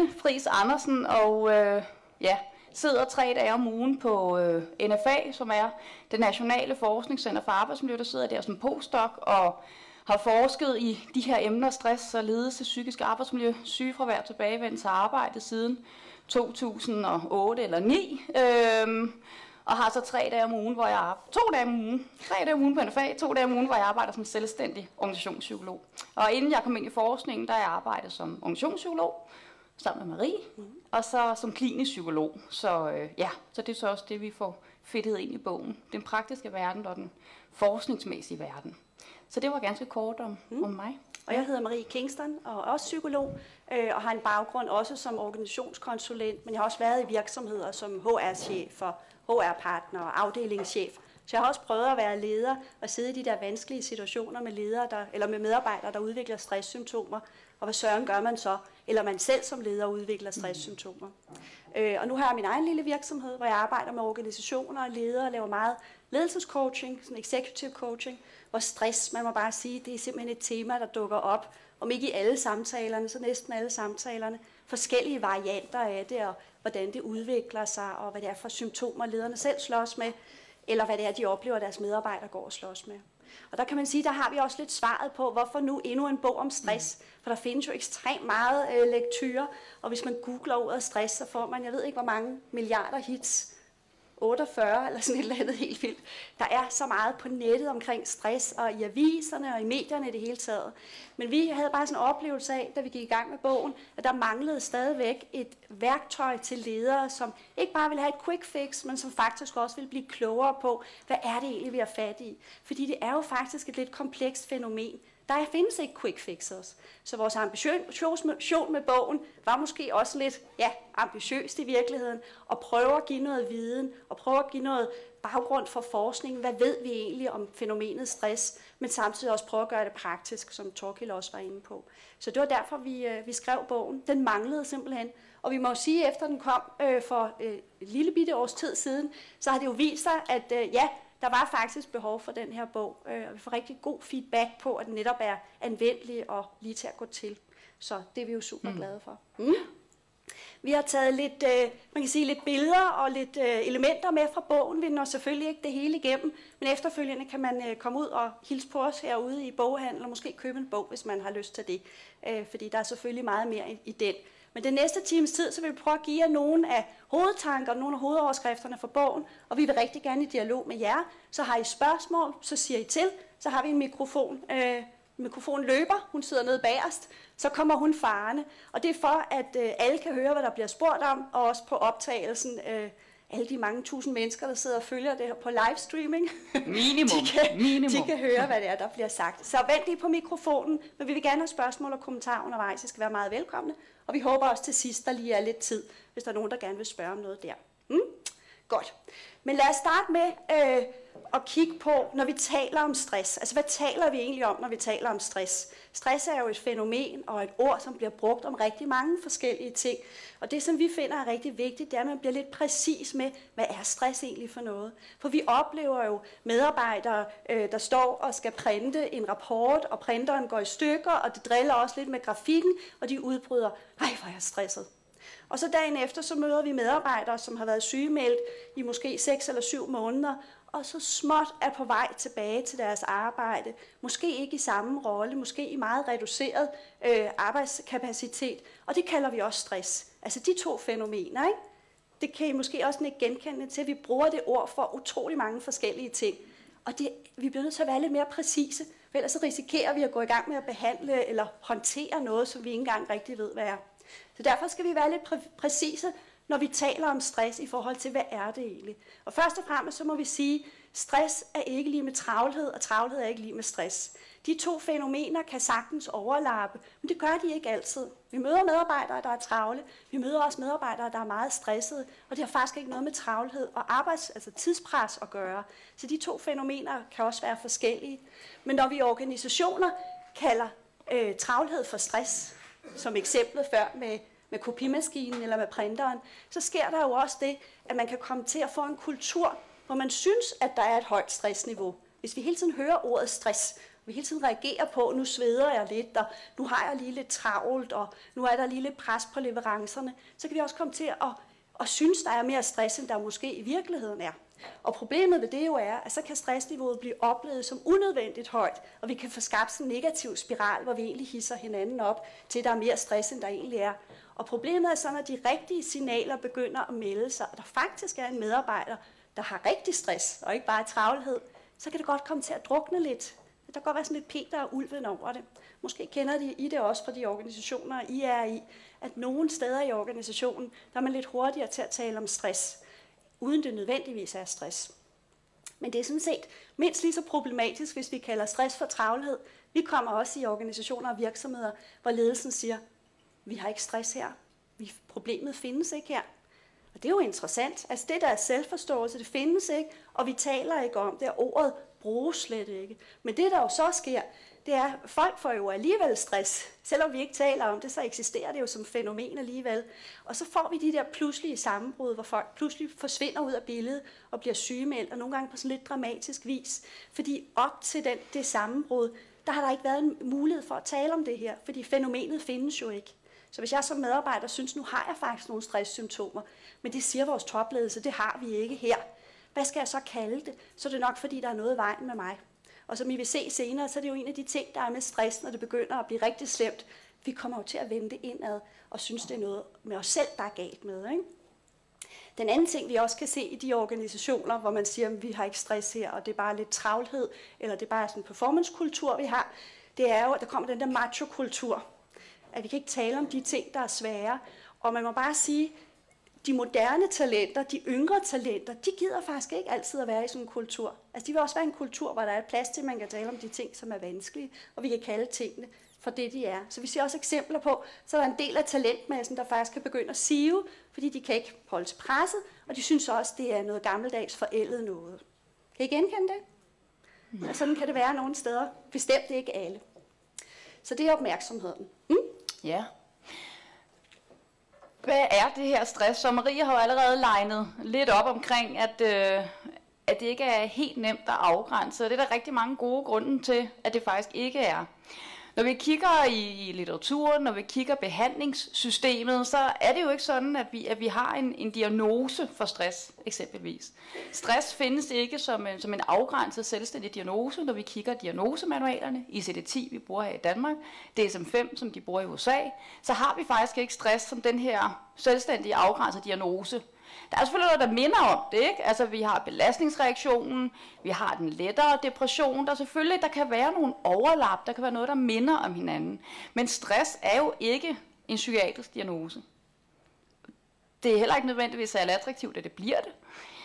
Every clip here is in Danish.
Marlene Fris Andersen, og øh, ja, sidder tre dage om ugen på øh, NFA, som er det Nationale Forskningscenter for Arbejdsmiljø, der sidder der som postdoc og har forsket i de her emner, stress og ledelse, psykisk arbejdsmiljø, sygefravær tilbagevendt til arbejde siden 2008 eller 9. Øhm, og har så tre dage om ugen, hvor jeg arbejder, to dage om ugen, tre dage om ugen på NFA, to dage om ugen, hvor jeg arbejder som selvstændig organisationspsykolog. Og inden jeg kom ind i forskningen, der jeg arbejdet som organisationspsykolog, sammen med Marie, mm. og så som klinisk psykolog. Så øh, ja, så det er så også det, vi får fedtet ind i bogen. Den praktiske verden og den forskningsmæssige verden. Så det var ganske kort om, mm. om mig. Og jeg hedder Marie Kingston og er også psykolog øh, og har en baggrund også som organisationskonsulent, men jeg har også været i virksomheder som HR-chef og HR-partner og afdelingschef. Så jeg har også prøvet at være leder og sidde i de der vanskelige situationer med ledere, der, eller med medarbejdere, der udvikler stresssymptomer. Og hvad søren gør man så? Eller man selv som leder udvikler stresssymptomer. Øh, og nu har jeg min egen lille virksomhed, hvor jeg arbejder med organisationer og ledere og laver meget ledelsescoaching, sådan executive coaching, hvor stress, man må bare sige, det er simpelthen et tema, der dukker op, om ikke i alle samtalerne, så næsten alle samtalerne, forskellige varianter af det, og hvordan det udvikler sig, og hvad det er for symptomer, lederne selv slås med, eller hvad det er, de oplever, at deres medarbejdere går og slås med. Og der kan man sige, der har vi også lidt svaret på, hvorfor nu endnu en bog om stress. For der findes jo ekstremt meget øh, lektyr, og hvis man googler ordet stress, så får man, jeg ved ikke hvor mange milliarder hits. 48 eller sådan et eller andet helt vildt. Der er så meget på nettet omkring stress, og i aviserne og i medierne i det hele taget. Men vi havde bare sådan en oplevelse af, da vi gik i gang med bogen, at der manglede stadigvæk et værktøj til ledere, som ikke bare ville have et quick fix, men som faktisk også ville blive klogere på, hvad er det egentlig, vi har fat i. Fordi det er jo faktisk et lidt komplekst fænomen. Der findes ikke quick fixes. Så vores ambition med bogen var måske også lidt ja, ambitiøst i virkeligheden, og prøve at give noget viden, og prøve at give noget baggrund for forskning. Hvad ved vi egentlig om fænomenet stress, men samtidig også prøve at gøre det praktisk, som Torkil også var inde på. Så det var derfor, vi, øh, vi skrev bogen. Den manglede simpelthen. Og vi må jo sige, at efter den kom øh, for øh, et lille bitte års tid siden, så har det jo vist sig, at øh, ja, der var faktisk behov for den her bog, øh, og vi får rigtig god feedback på, at den netop er anvendelig og lige til at gå til. Så det er vi jo super mm. glade for. Mm. Vi har taget lidt, øh, man kan sige, lidt billeder og lidt øh, elementer med fra bogen. Vi når selvfølgelig ikke det hele igennem, men efterfølgende kan man øh, komme ud og hilse på os herude i boghandel, og måske købe en bog, hvis man har lyst til det. Øh, fordi der er selvfølgelig meget mere i, i den. Men den næste times tid, så vil vi prøve at give jer nogle af hovedtanker, nogle af hovedoverskrifterne for bogen, og vi vil rigtig gerne i dialog med jer. Så har I spørgsmål, så siger I til, så har vi en mikrofon. Øh, mikrofon løber, hun sidder nede bagerst, så kommer hun farne. Og det er for, at øh, alle kan høre, hvad der bliver spurgt om, og også på optagelsen øh, alle de mange tusind mennesker, der sidder og følger det her på livestreaming. Minimum. de, kan, Minimum. de kan høre, hvad det er, der bliver sagt. Så vent lige på mikrofonen, men vi vil gerne have spørgsmål og kommentarer undervejs. I skal være meget velkomne. Og vi håber også til sidst, der lige er lidt tid, hvis der er nogen, der gerne vil spørge om noget der. Mm? Godt. Men lad os starte med øh, at kigge på, når vi taler om stress. Altså, hvad taler vi egentlig om, når vi taler om stress? Stress er jo et fænomen og et ord, som bliver brugt om rigtig mange forskellige ting. Og det, som vi finder er rigtig vigtigt, det er, at man bliver lidt præcis med, hvad er stress egentlig for noget? For vi oplever jo medarbejdere, øh, der står og skal printe en rapport, og printeren går i stykker, og det driller også lidt med grafikken, og de udbryder, nej, hvor er jeg stresset. Og så dagen efter, så møder vi medarbejdere, som har været sygemeldt i måske 6 eller 7 måneder, og så småt er på vej tilbage til deres arbejde. Måske ikke i samme rolle, måske i meget reduceret øh, arbejdskapacitet. Og det kalder vi også stress. Altså de to fænomener, ikke? Det kan I måske også ikke genkende til, at vi bruger det ord for utrolig mange forskellige ting. Og det, vi bliver nødt til at være lidt mere præcise, for ellers så risikerer vi at gå i gang med at behandle eller håndtere noget, som vi ikke engang rigtig ved, hvad er. Så derfor skal vi være lidt præ- præcise, når vi taler om stress i forhold til, hvad er det egentlig? Og først og fremmest så må vi sige, stress er ikke lige med travlhed, og travlhed er ikke lige med stress. De to fænomener kan sagtens overlappe, men det gør de ikke altid. Vi møder medarbejdere, der er travle. Vi møder også medarbejdere, der er meget stressede, og det har faktisk ikke noget med travlhed og arbejds, altså tidspres at gøre. Så de to fænomener kan også være forskellige. Men når vi i organisationer kalder øh, travlhed for stress, som eksemplet før med, med kopimaskinen eller med printeren, så sker der jo også det, at man kan komme til at få en kultur, hvor man synes, at der er et højt stressniveau. Hvis vi hele tiden hører ordet stress, vi hele tiden reagerer på, nu sveder jeg lidt, og nu har jeg lige lidt travlt, og nu er der lige lidt pres på leverancerne, så kan vi også komme til at, at synes, der er mere stress, end der måske i virkeligheden er. Og problemet ved det jo er, at så kan stressniveauet blive oplevet som unødvendigt højt, og vi kan få skabt sådan en negativ spiral, hvor vi egentlig hisser hinanden op til, at der er mere stress, end der egentlig er. Og problemet er så, når de rigtige signaler begynder at melde sig, og der faktisk er en medarbejder, der har rigtig stress, og ikke bare travlhed, så kan det godt komme til at drukne lidt. Der kan godt være sådan lidt Peter og ulven over det. Måske kender de I det også fra de organisationer, I er i, at nogle steder i organisationen, der er man lidt hurtigere til at tale om stress, uden det nødvendigvis er stress. Men det er sådan set mindst lige så problematisk, hvis vi kalder stress for travlhed. Vi kommer også i organisationer og virksomheder, hvor ledelsen siger, vi har ikke stress her. Vi, problemet findes ikke her. Og det er jo interessant. Altså det der er selvforståelse, det findes ikke, og vi taler ikke om det, og ordet bruges slet ikke. Men det der jo så sker, det er, at folk får jo alligevel stress. Selvom vi ikke taler om det, så eksisterer det jo som fænomen alligevel. Og så får vi de der pludselige sammenbrud, hvor folk pludselig forsvinder ud af billedet og bliver sygemeldt, og nogle gange på sådan lidt dramatisk vis. Fordi op til den, det sammenbrud, der har der ikke været en mulighed for at tale om det her, fordi fænomenet findes jo ikke. Så hvis jeg som medarbejder synes, nu har jeg faktisk nogle stresssymptomer, men det siger vores topledelse, det har vi ikke her. Hvad skal jeg så kalde det? Så er det nok, fordi der er noget i vejen med mig. Og som I vil se senere, så er det jo en af de ting, der er med stress, når det begynder at blive rigtig slemt. Vi kommer jo til at vende det indad og synes, det er noget med os selv, der er galt med. Ikke? Den anden ting, vi også kan se i de organisationer, hvor man siger, at vi har ikke stress her, og det er bare lidt travlhed, eller det er bare sådan en performancekultur, vi har, det er jo, at der kommer den der machokultur, at vi kan ikke tale om de ting, der er svære. Og man må bare sige, de moderne talenter, de yngre talenter, de gider faktisk ikke altid at være i sådan en kultur. Altså de vil også være en kultur, hvor der er plads til, at man kan tale om de ting, som er vanskelige, og vi kan kalde tingene for det, de er. Så vi ser også eksempler på, så der er en del af talentmassen, der faktisk kan begynde at sive, fordi de kan ikke holde til presset, og de synes også, det er noget gammeldags forældet noget. Kan I genkende det? Ja. Og sådan kan det være nogle steder. Bestemt ikke alle. Så det er opmærksomheden. Mm? Ja, hvad er det her stress? Så Maria har jo allerede legnet lidt op omkring, at, øh, at det ikke er helt nemt at afgrænse. Og det er der rigtig mange gode grunde til, at det faktisk ikke er. Når vi kigger i, i litteraturen, når vi kigger behandlingssystemet, så er det jo ikke sådan, at vi, at vi har en, en diagnose for stress, eksempelvis. Stress findes ikke som en, som en afgrænset selvstændig diagnose, når vi kigger diagnosemanualerne, ICD-10, vi bruger her i Danmark, DSM-5, som de bruger i USA, så har vi faktisk ikke stress som den her selvstændige afgrænsede diagnose. Der er selvfølgelig noget, der minder om det, ikke? Altså, vi har belastningsreaktionen, vi har den lettere depression, der selvfølgelig, der kan være nogle overlap, der kan være noget, der minder om hinanden. Men stress er jo ikke en psykiatrisk diagnose. Det er heller ikke nødvendigvis særlig attraktivt, at det bliver det.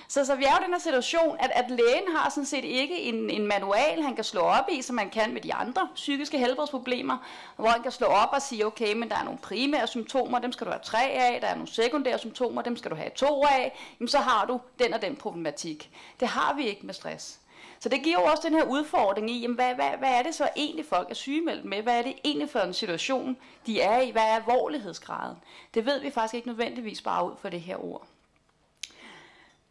Så, så vi er jo i den her situation, at, at lægen har sådan set ikke en, en manual, han kan slå op i, som man kan med de andre psykiske helbredsproblemer, hvor han kan slå op og sige, okay, men der er nogle primære symptomer, dem skal du have tre af, der er nogle sekundære symptomer, dem skal du have to af, jamen så har du den og den problematik. Det har vi ikke med stress. Så det giver jo også den her udfordring i, jamen hvad, hvad, hvad er det så egentlig folk er sygemeldt med? Hvad er det egentlig for en situation, de er i? Hvad er alvorlighedsgraden? Det ved vi faktisk ikke nødvendigvis bare ud for det her ord.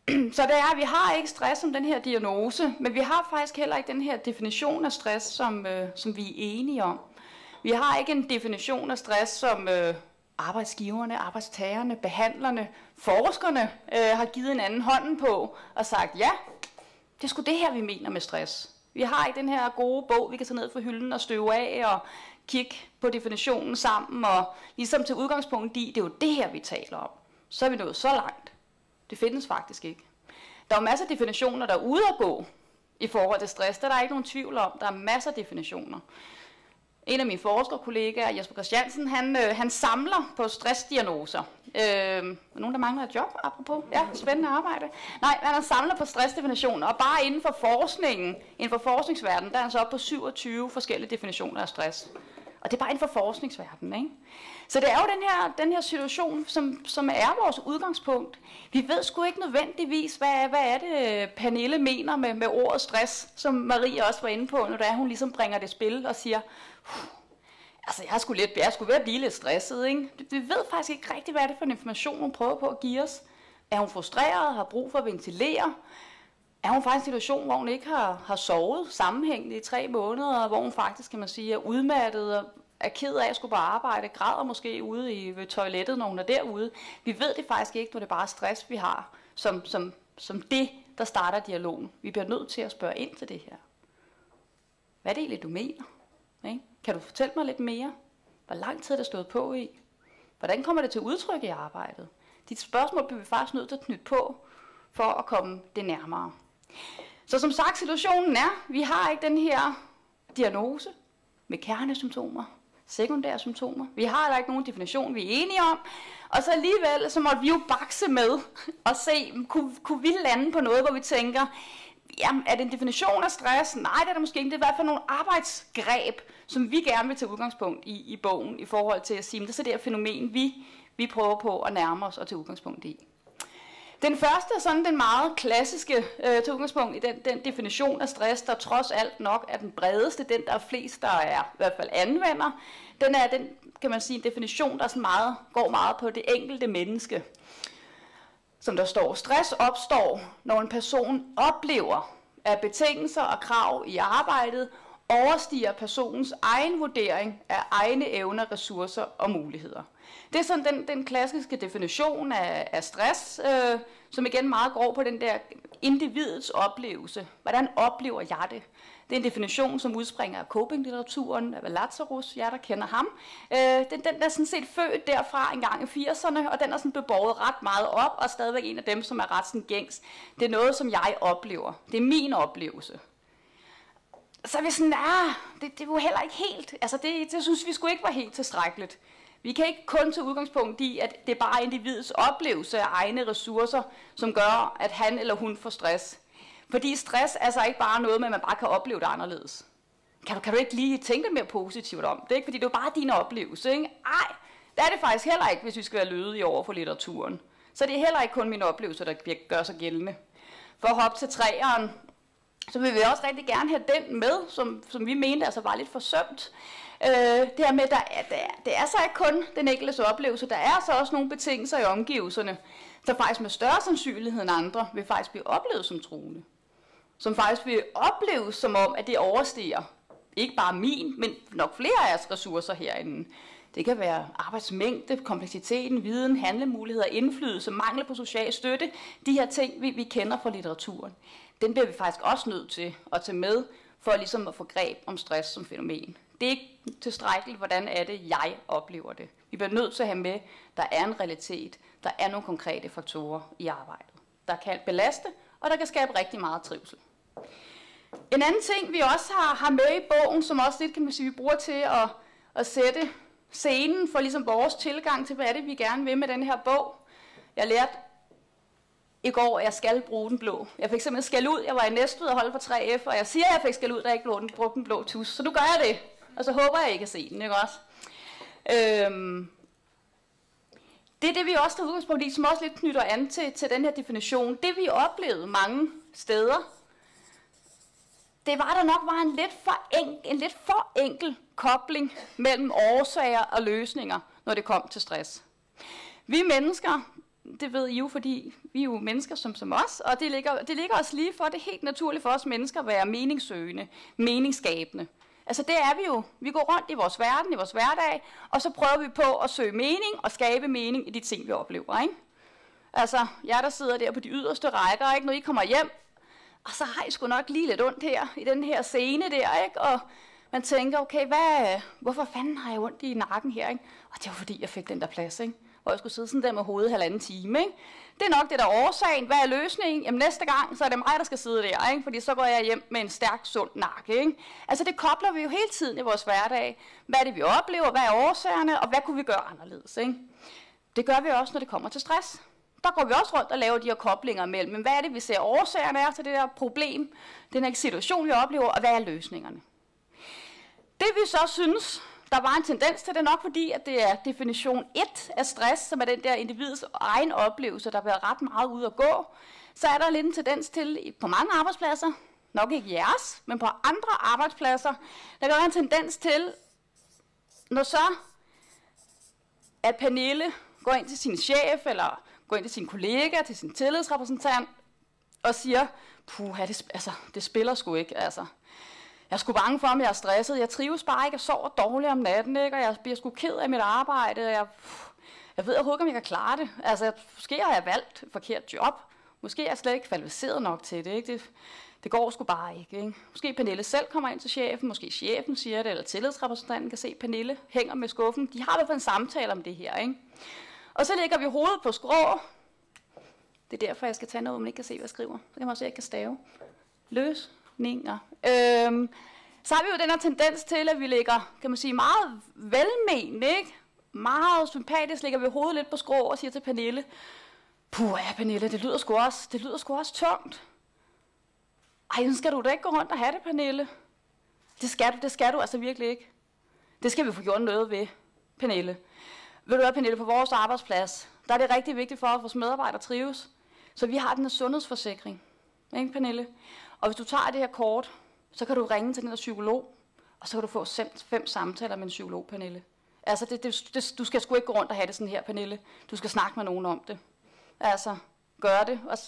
Så det er, at vi har ikke stress som den her diagnose, men vi har faktisk heller ikke den her definition af stress, som, øh, som vi er enige om. Vi har ikke en definition af stress, som øh, arbejdsgiverne, arbejdstagerne, behandlerne, forskerne øh, har givet en anden hånden på og sagt, ja, det er sgu det her, vi mener med stress. Vi har ikke den her gode bog, vi kan tage ned fra hylden og støve af og kigge på definitionen sammen og ligesom til udgangspunkt i, det er jo det her, vi taler om. Så er vi nået så langt. Det findes faktisk ikke. Der er jo masser af definitioner, der er ude at gå i forhold til stress. Der er der ikke nogen tvivl om. Der er masser af definitioner. En af mine forskerkollegaer, Jesper Christiansen, han, øh, han samler på stressdiagnoser. Øh, nogen, der mangler et job, apropos. Ja, spændende arbejde. Nej, han samler på stressdefinitioner, og bare inden for forskningen, inden for forskningsverdenen, der er han så op på 27 forskellige definitioner af stress. Og det er bare inden for forskningsverdenen, ikke? Så det er jo den her, den her situation, som, som er vores udgangspunkt. Vi ved sgu ikke nødvendigvis, hvad, hvad er det, Pernille mener med, med ordet stress, som Marie også var inde på, når der hun ligesom bringer det spil og siger, altså jeg skulle, lidt, jeg skulle ved at blive lidt stresset. Ikke? Vi ved faktisk ikke rigtigt, hvad er det for en information, hun prøver på at give os. Er hun frustreret, har brug for at ventilere? er hun faktisk i en situation, hvor hun ikke har, har sovet sammenhængende i tre måneder, hvor hun faktisk, kan man sige, er udmattet og er ked af at skulle på arbejde, græder måske ude i ved toilettet, når hun er derude. Vi ved det faktisk ikke, når det er bare stress, vi har, som, som, som det, der starter dialogen. Vi bliver nødt til at spørge ind til det her. Hvad er det egentlig, du mener? Ikke? Kan du fortælle mig lidt mere? Hvor lang tid er det stået på i? Hvordan kommer det til udtryk i arbejdet? De spørgsmål bliver vi faktisk nødt til at knytte på, for at komme det nærmere. Så som sagt, situationen er, vi har ikke den her diagnose med kernesymptomer, sekundære symptomer. Vi har heller ikke nogen definition, vi er enige om. Og så alligevel, så måtte vi jo bakse med og se, kunne, kunne vi lande på noget, hvor vi tænker, jamen, er det en definition af stress? Nej, det er det måske ikke. Det er i hvert fald nogle arbejdsgreb, som vi gerne vil tage udgangspunkt i, i bogen, i forhold til at sige, det er så det her fænomen, vi, vi prøver på at nærme os og tage udgangspunkt i. Den første er sådan den meget klassiske øh, til udgangspunkt i den, den definition af stress, der trods alt nok er den bredeste, den der er flest, der er i hvert fald anvender. Den er den, kan man sige, en definition, der sådan meget, går meget på det enkelte menneske. Som der står, stress opstår, når en person oplever, at betingelser og krav i arbejdet overstiger personens egen vurdering af egne evner, ressourcer og muligheder. Det er sådan den, den klassiske definition af, af stress, øh, som igen meget går på den der individets oplevelse. Hvordan oplever jeg det? Det er en definition, som udspringer af coping-litteraturen af Lazarus, jer der kender ham. Øh, den, den er sådan set født derfra en gang i 80'erne, og den er sådan beboet ret meget op, og stadigvæk en af dem, som er ret sådan gængs. Det er noget, som jeg oplever. Det er min oplevelse så er vi sådan, ah, det, det var heller ikke helt, altså det, det synes vi skulle ikke var helt tilstrækkeligt. Vi kan ikke kun tage udgangspunkt i, at det er bare individets oplevelse af egne ressourcer, som gør, at han eller hun får stress. Fordi stress er altså ikke bare noget med, at man bare kan opleve det anderledes. Kan du, kan du ikke lige tænke mere positivt om det? Ikke? Fordi det er jo bare din oplevelse. Ikke? Ej, det er det faktisk heller ikke, hvis vi skal være lødige over for litteraturen. Så det er heller ikke kun min oplevelse, der gør sig gældende. For at hoppe til træeren, så vil vi også rigtig gerne have den med, som, som vi mente altså var lidt forsømt. Øh, det her med, der er, der, det er så ikke kun den enkelte oplevelse, der er så også nogle betingelser i omgivelserne, der faktisk med større sandsynlighed end andre vil faktisk blive oplevet som truende. Som faktisk vil opleves som om, at det overstiger ikke bare min, men nok flere af jeres ressourcer herinde. Det kan være arbejdsmængde, kompleksiteten, viden, handlemuligheder, indflydelse, mangel på social støtte. De her ting, vi, vi kender fra litteraturen. Den bliver vi faktisk også nødt til at tage med, for ligesom at få greb om stress som fænomen. Det er ikke tilstrækkeligt, hvordan er det, jeg oplever det. Vi bliver nødt til at have med, der er en realitet, der er nogle konkrete faktorer i arbejdet, der kan belaste, og der kan skabe rigtig meget trivsel. En anden ting, vi også har, har med i bogen, som også lidt kan man sige, vi bruger til at, at sætte scenen for ligesom vores tilgang til, hvad er det, vi gerne vil med den her bog. Jeg lærte i går, at jeg skal bruge den blå. Jeg fik simpelthen skal ud. Jeg var i Næstved og holde for 3F, og jeg siger, at jeg fik skal ud, da jeg ikke brugte den blå tus. Så nu gør jeg det. Og så håber jeg, at I kan se den, ikke også? Øhm, det er det, vi også tager udgangspunkt i, som også lidt knytter an til, til den her definition. Det vi oplevede mange steder, det var, der nok var en lidt, for enkel, en lidt for enkel kobling mellem årsager og løsninger, når det kom til stress. Vi mennesker, det ved I jo, fordi vi er jo mennesker som, som os, og det ligger, det ligger os lige for, det er helt naturligt for os mennesker at være meningssøgende, meningsskabende. Altså det er vi jo. Vi går rundt i vores verden, i vores hverdag, og så prøver vi på at søge mening og skabe mening i de ting, vi oplever. Ikke? Altså, jeg der sidder der på de yderste rækker, ikke? når I kommer hjem, og så har I sgu nok lige lidt ondt her, i den her scene der, ikke? og man tænker, okay, hvad, hvorfor fanden har jeg ondt i nakken her? Ikke? Og det var fordi, jeg fik den der plads, ikke? hvor jeg skulle sidde sådan der med hovedet halvanden time. Ikke? Det er nok det, der er årsagen. Hvad er løsningen? Jamen næste gang, så er det mig, der skal sidde der, ikke? fordi så går jeg hjem med en stærk, sund nakke. Ikke? Altså det kobler vi jo hele tiden i vores hverdag. Hvad er det, vi oplever? Hvad er årsagerne? Og hvad kunne vi gøre anderledes? Ikke? Det gør vi også, når det kommer til stress. Der går vi også rundt og laver de her koblinger mellem, men hvad er det, vi ser årsagerne er til det der problem, den her situation, vi oplever, og hvad er løsningerne? Det vi så synes, der var en tendens til det nok, fordi at det er definition 1 af stress, som er den der individets egen oplevelse, der bliver ret meget ud at gå. Så er der lidt en tendens til på mange arbejdspladser, nok ikke jeres, men på andre arbejdspladser, der kan være en tendens til, når så at Pernille går ind til sin chef, eller går ind til sin kollega, til sin tillidsrepræsentant, og siger, puh, det, altså, det spiller sgu ikke, altså. Jeg er sgu bange for, om jeg er stresset. Jeg trives bare ikke, jeg sover dårligt om natten, ikke? og jeg bliver sgu ked af mit arbejde. Jeg, jeg ved overhovedet ikke, om jeg kan klare det. Altså, måske har jeg valgt et forkert job. Måske er jeg slet ikke kvalificeret nok til det. Ikke? Det, det går sgu bare ikke, ikke. Måske Pernille selv kommer ind til chefen, måske chefen siger det, eller tillidsrepræsentanten kan se, at Pernille hænger med skuffen. De har i hvert fald en samtale om det her. Ikke? Og så lægger vi hovedet på skrå. Det er derfor, jeg skal tage noget, man ikke kan se, hvad jeg skriver. Så kan man også se, at jeg kan stave retninger. Øhm, så har vi jo den her tendens til, at vi ligger, kan man sige, meget velmenende, ikke? Meget sympatisk ligger vi hovedet lidt på skrå og siger til Pernille, Puh, ja, Pernille, det lyder sgu også, det lyder sgu også tungt. Ej, så skal du da ikke gå rundt og have det, Pernille. Det skal du, det skal du altså virkelig ikke. Det skal vi få gjort noget ved, Pernille. Ved du hvad, Pernille, på vores arbejdsplads, der er det rigtig vigtigt for, at vores medarbejdere trives. Så vi har den her sundhedsforsikring. Ikke, Pernille? Og hvis du tager det her kort, så kan du ringe til den der psykolog, og så kan du få fem samtaler med en psykolog, Pernille. Altså, det, det, det, du skal sgu ikke gå rundt og have det sådan her, Pernille. Du skal snakke med nogen om det. Altså, gør det, og,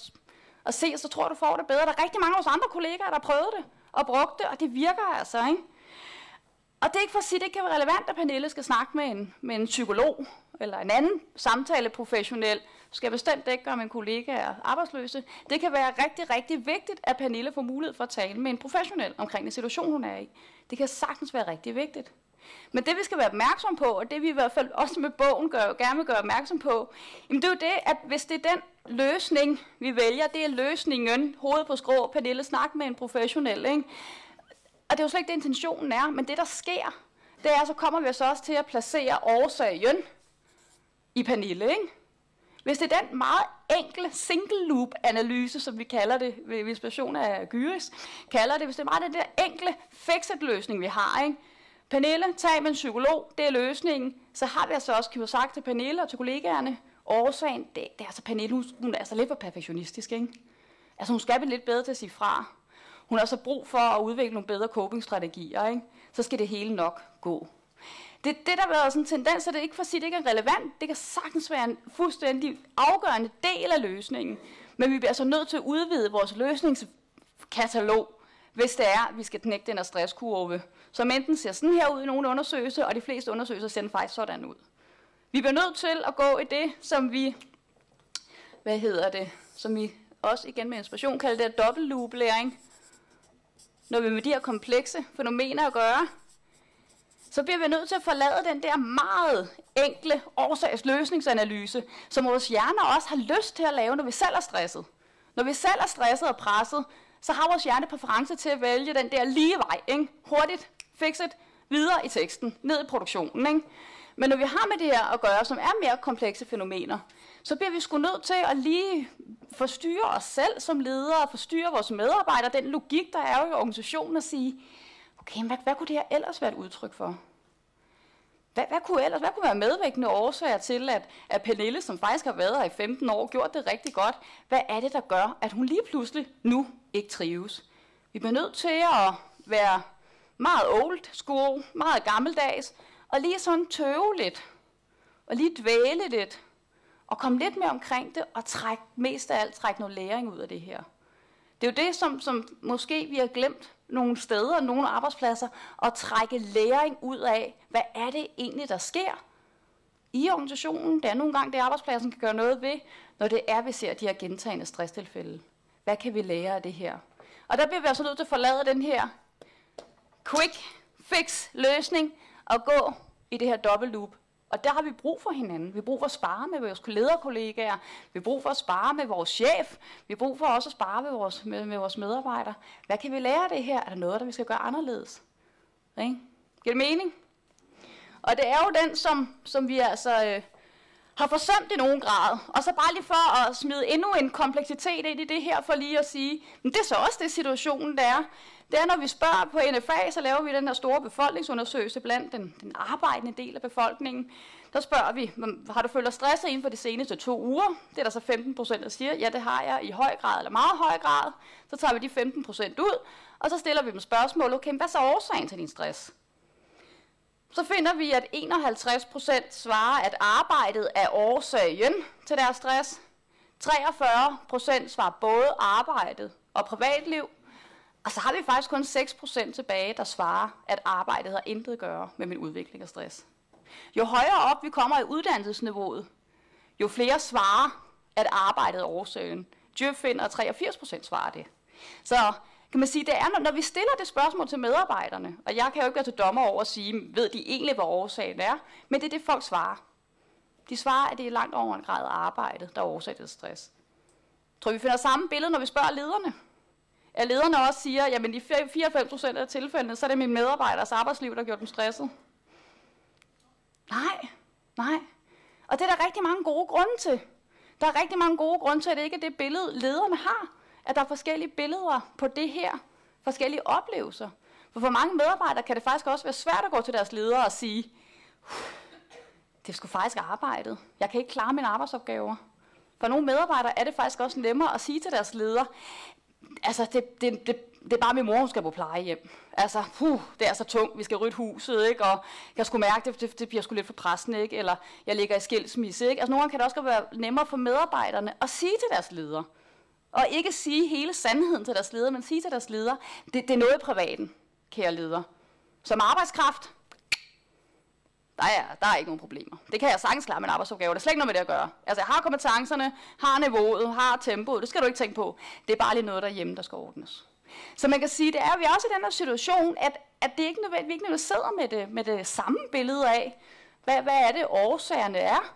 og se, så tror du får det bedre. Der er rigtig mange af vores andre kollegaer, der har prøvet det og brugt det, og det virker altså, ikke? Og det er ikke for at sige, at det kan være relevant, at Pernille skal snakke med en, med en psykolog eller en anden samtaleprofessionel. Skal bestemt ikke gøre, min kollega er arbejdsløse. Det kan være rigtig, rigtig vigtigt, at Pernille får mulighed for at tale med en professionel omkring den situation, hun er i. Det kan sagtens være rigtig vigtigt. Men det vi skal være opmærksom på, og det vi i hvert fald også med bogen gør, gerne vil gøre opmærksom på, jamen det er jo det, at hvis det er den løsning, vi vælger, det er løsningen, hovedet på skrå, Pernille, snak med en professionel, ikke? Og det er jo slet ikke det, intentionen er, men det der sker, det er, så kommer vi så også til at placere årsagen i Pernille, ikke? Hvis det er den meget enkle single loop analyse, som vi kalder det ved inspiration af Gyris, kalder det, hvis det er meget den der enkle fixed løsning, vi har, ikke? Pernille, tag med en psykolog, det er løsningen. Så har vi altså også kan sagt til Pernille og til kollegaerne, årsagen, det, det er altså Pernille, hun, hun er altså lidt for perfektionistisk, ikke? Altså hun skal blive lidt bedre til at sige fra. Hun har så brug for at udvikle nogle bedre copingstrategier, ikke? Så skal det hele nok gå. Det, det der har været sådan en tendens, at det ikke for at sige, at det ikke er relevant. Det kan sagtens være en fuldstændig afgørende del af løsningen. Men vi bliver altså nødt til at udvide vores løsningskatalog, hvis det er, at vi skal knække den her stresskurve som enten ser sådan her ud i nogle undersøgelser, og de fleste undersøgelser ser den faktisk sådan ud. Vi bliver nødt til at gå i det, som vi, hvad hedder det, som vi også igen med inspiration kalder det dobbeltloop-læring. Når vi med de her komplekse fænomener at gøre, så bliver vi nødt til at forlade den der meget enkle årsagsløsningsanalyse, som vores hjerner også har lyst til at lave, når vi selv er stresset. Når vi selv er stresset og presset, så har vores hjerne præference til at vælge den der lige vej, ikke? hurtigt, fikset, videre i teksten, ned i produktionen. Ikke? Men når vi har med det her at gøre, som er mere komplekse fænomener, så bliver vi sgu nødt til at lige forstyrre os selv som ledere, forstyrre vores medarbejdere, den logik, der er jo i organisationen, og sige, okay, hvad, hvad kunne det her ellers være et udtryk for? Hvad, hvad, kunne ellers, hvad kunne være medvægtende årsager til, at, at Pernille, som faktisk har været her i 15 år, gjort det rigtig godt, hvad er det, der gør, at hun lige pludselig nu ikke trives? Vi bliver nødt til at være meget old school, meget gammeldags, og lige sådan tøve lidt, og lige dvæle lidt, og komme lidt mere omkring det, og trække, mest af alt trække noget læring ud af det her. Det er jo det, som, som måske vi har glemt nogle steder, nogle arbejdspladser, at trække læring ud af, hvad er det egentlig, der sker i organisationen. Det er nogle gange, det arbejdspladsen kan gøre noget ved, når det er, vi ser de her gentagende stresstilfælde. Hvad kan vi lære af det her? Og der bliver vi altså nødt til at forlade den her quick fix løsning og gå i det her dobbelt loop. Og der har vi brug for hinanden. Vi har brug for at spare med vores lederkollegaer. Vi har brug for at spare med vores chef. Vi har brug for også at spare med vores, med, med vores medarbejdere. Hvad kan vi lære af det her? Er der noget, der vi skal gøre anderledes? Ikke? Giver det mening? Og det er jo den, som, som vi altså øh, har forsømt i nogen grad. Og så bare lige for at smide endnu en kompleksitet ind i det her, for lige at sige, men det er så også det situationen, der er. Det er, når vi spørger på NFA, så laver vi den her store befolkningsundersøgelse blandt den, den arbejdende del af befolkningen. Der spørger vi, har du følt dig stresset inden for de seneste to uger? Det er der så 15 procent, der siger, ja det har jeg i høj grad eller meget høj grad. Så tager vi de 15 procent ud, og så stiller vi dem spørgsmål, okay, hvad er så årsagen til din stress? Så finder vi, at 51 procent svarer, at arbejdet er årsagen til deres stress. 43 procent svarer både arbejdet og privatliv. Og så har vi faktisk kun 6% tilbage, der svarer, at arbejdet har intet at gøre med min udvikling af stress. Jo højere op vi kommer i uddannelsesniveauet, jo flere svarer, at arbejdet er årsagen. Djøf finder 83% svarer det. Så kan man sige, det er, når vi stiller det spørgsmål til medarbejderne, og jeg kan jo ikke være til dommer over at sige, ved de egentlig, hvad årsagen er, men det er det, folk svarer. De svarer, at det er langt over en grad af arbejdet, der er årsag til stress. Jeg tror, vi finder samme billede, når vi spørger lederne. At lederne også siger, at i 94 procent af tilfældene, så er det min medarbejderes arbejdsliv, der gør dem stresset. Nej, nej. Og det er der rigtig mange gode grunde til. Der er rigtig mange gode grunde til, at det ikke er det billede, lederne har. At der er forskellige billeder på det her. Forskellige oplevelser. For for mange medarbejdere kan det faktisk også være svært at gå til deres ledere og sige, det skulle faktisk arbejdet. Jeg kan ikke klare mine arbejdsopgaver. For nogle medarbejdere er det faktisk også nemmere at sige til deres leder, altså det, det, det, det er bare min mor, hun skal på plejehjem. Altså, puh, det er så tungt, vi skal rydde huset, ikke? Og jeg skulle mærke, det, det, det bliver sgu lidt for pressen, ikke? Eller jeg ligger i skilsmisse, ikke? Altså, nogle gange kan det også være nemmere for medarbejderne at sige til deres leder. Og ikke sige hele sandheden til deres leder, men sige til deres leder, det, det er noget i privaten, kære leder. Som arbejdskraft, der er, der er ikke nogen problemer. Det kan jeg sagtens klare med en arbejdsopgave. Det er slet ikke noget med det at gøre. Altså, jeg har kompetencerne, har niveauet, har tempoet. Det skal du ikke tænke på. Det er bare lige noget derhjemme, der skal ordnes. Så man kan sige, det er, at vi er også i den her situation, at, at det ikke nødvendigt, vi ikke nødvendigt sidder med det, med det samme billede af, hvad, hvad er det årsagerne er,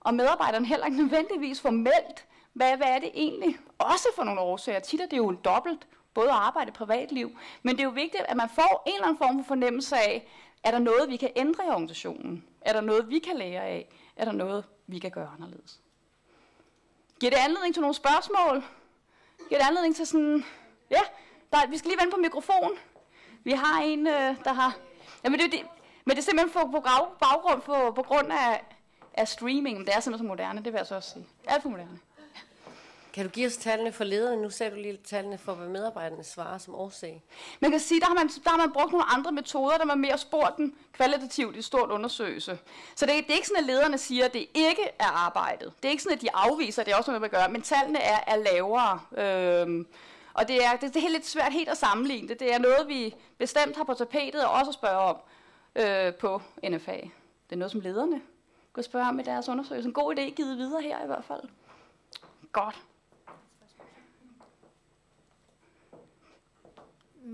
og medarbejderen heller ikke nødvendigvis formelt, hvad, hvad er det egentlig også for nogle årsager. Tit er det jo en dobbelt, både arbejde og privatliv, men det er jo vigtigt, at man får en eller anden form for fornemmelse af, er der noget, vi kan ændre i organisationen? Er der noget, vi kan lære af? Er der noget, vi kan gøre anderledes? Giver det anledning til nogle spørgsmål? Giver det anledning til sådan... Ja, der, vi skal lige vende på mikrofon. Vi har en, øh, der har... Jamen det, det, men det er simpelthen for, på baggrund på, på grund af, af streaming. Det er simpelthen så moderne, det vil jeg så også sige. Alt for moderne. Kan du give os tallene for lederne? Nu sagde du lige tallene for, hvad medarbejderne svarer som årsag. Man kan sige, der har man, der har man brugt nogle andre metoder, der man mere spurgt dem kvalitativt i et stort undersøgelse. Så det, det er ikke sådan, at lederne siger, at det ikke er arbejdet. Det er ikke sådan, at de afviser, at det er også noget, man gør, men tallene er, er lavere. Øhm, og det er, det, det er lidt svært helt at sammenligne det. Det er noget, vi bestemt har på tapetet og også at spørge om øh, på NFA. Det er noget, som lederne kan spørge om i deres undersøgelse. En god idé givet videre her i hvert fald. Godt.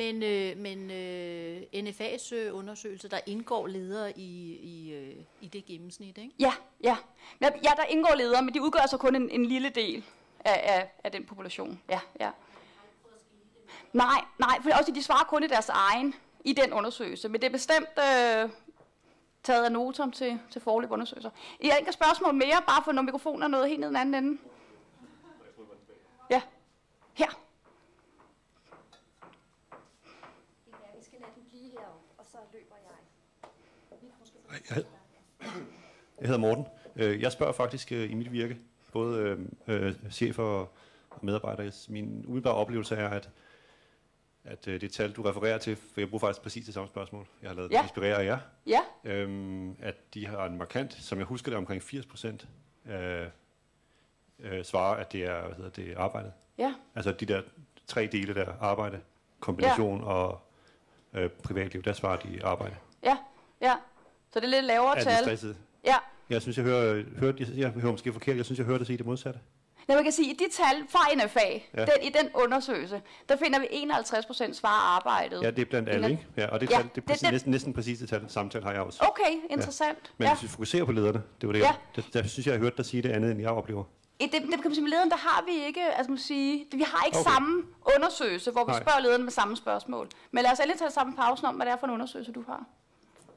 Men, øh, men øh, NFA's øh, undersøgelse, der indgår ledere i, i, øh, i det gennemsnit, ikke? Ja, ja. Ja, der indgår ledere, men de udgør så kun en, en lille del af, af, af den population. Ja, ja. Nej, nej, for også de svarer kun i deres egen i den undersøgelse, men det er bestemt øh, taget af notum til, til forløb undersøgelser. I har ikke spørgsmål mere, bare for når mikrofonen er noget helt ned den anden ende. Ja, her. Jeg, jeg hedder Morten. Øh, jeg spørger faktisk øh, i mit virke, både øh, øh, chefer og medarbejdere. Min umiddelbare oplevelse er, at, at det tal, du refererer til, for jeg bruger faktisk præcis det samme spørgsmål, jeg har lavet ja. inspirere af jer, ja. øhm, at de har en markant, som jeg husker det, omkring 80 procent af øh, svarer, at det er, hvad hedder det, arbejdet. Ja. Altså de der tre dele der, arbejde, kombination ja. og øh, privatliv, der svarer de arbejde. Ja, ja. Så det er lidt lavere er tal. Stresset? Ja. Jeg synes, jeg hører, hører, jeg, jeg hører måske forkert, jeg synes, jeg hører dig sige det modsatte. Ja, man kan sige, at i de tal fra NFA, ja. den, i den undersøgelse, der finder vi 51 procent svar arbejdet. Ja, det er blandt alle, ikke? Ja, og det, ja, tal, det er præcis, det, næsten, næsten præcis det tal, samtale har jeg også. Okay, interessant. Ja. Men ja. hvis vi fokuserer på lederne, det var det, ja. jeg, der, der, synes jeg, jeg har hørt dig sige det andet, end jeg oplever. I det, det kan man lederen, der har vi ikke, altså man sige, vi har ikke okay. samme undersøgelse, hvor vi Nej. spørger lederen med samme spørgsmål. Men lad os endelig tage sammen pausen om, hvad det er for en undersøgelse, du har.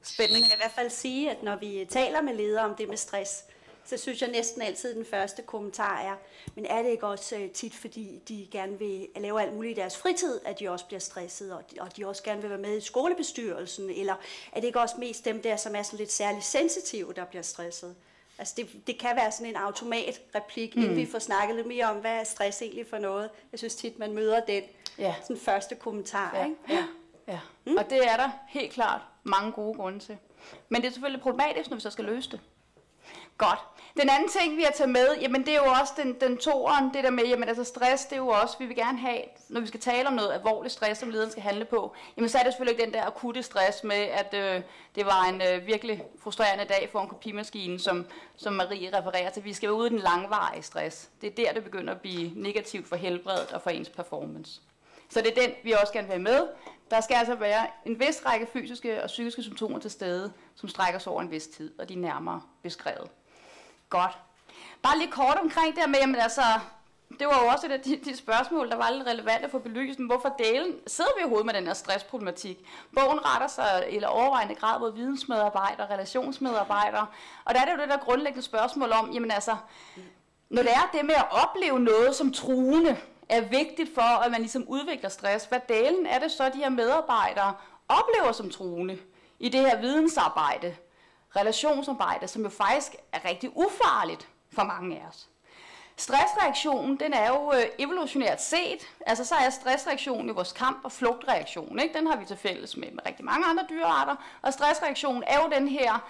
Spændende. Man kan i hvert fald sige, at når vi taler med ledere om det med stress, så synes jeg næsten altid, den første kommentar er, men er det ikke også øh, tit, fordi de gerne vil lave alt muligt i deres fritid, at de også bliver stresset, og de, og de også gerne vil være med i skolebestyrelsen, eller er det ikke også mest dem der, som er sådan lidt særligt sensitive, der bliver stresset? Altså det, det kan være sådan en automatreplik, mm. inden vi får snakket lidt mere om, hvad er stress egentlig for noget. Jeg synes tit, man møder den ja. sådan første kommentar. Ja. Ikke? Ja. Ja. Mm. Og det er der helt klart mange gode grunde til. Men det er selvfølgelig problematisk, når vi så skal løse det. Godt. Den anden ting, vi har taget med, jamen det er jo også den, den toeren, det der med, jamen altså stress, det er jo også, vi vil gerne have, når vi skal tale om noget alvorlig stress, som lederen skal handle på, jamen så er det selvfølgelig ikke den der akutte stress med, at øh, det var en øh, virkelig frustrerende dag for en kopimaskine, som, som Marie refererer til. Vi skal ud i den langvarige stress. Det er der, det begynder at blive negativt for helbredet og for ens performance. Så det er den, vi også gerne vil have med. Der skal altså være en vis række fysiske og psykiske symptomer til stede, som strækker sig over en vis tid, og de er nærmere beskrevet. Godt. Bare lige kort omkring det her med, jamen altså, det var jo også et af de, de spørgsmål, der var lidt relevante for belysen. Hvorfor delen sidder vi overhovedet med den her stressproblematik? Bogen retter sig i overvejende grad mod vidensmedarbejdere, relationsmedarbejdere. Og der er det jo det der grundlæggende spørgsmål om, jamen altså, når det er det med at opleve noget som truende, er vigtigt for, at man ligesom udvikler stress. Hvad delen er det så, de her medarbejdere oplever som truende i det her vidensarbejde, relationsarbejde, som jo faktisk er rigtig ufarligt for mange af os. Stressreaktionen, den er jo øh, evolutionært set, altså så er stressreaktionen jo vores kamp- og flugtreaktion, ikke? den har vi til fælles med, med rigtig mange andre dyrearter, og stressreaktionen er jo den her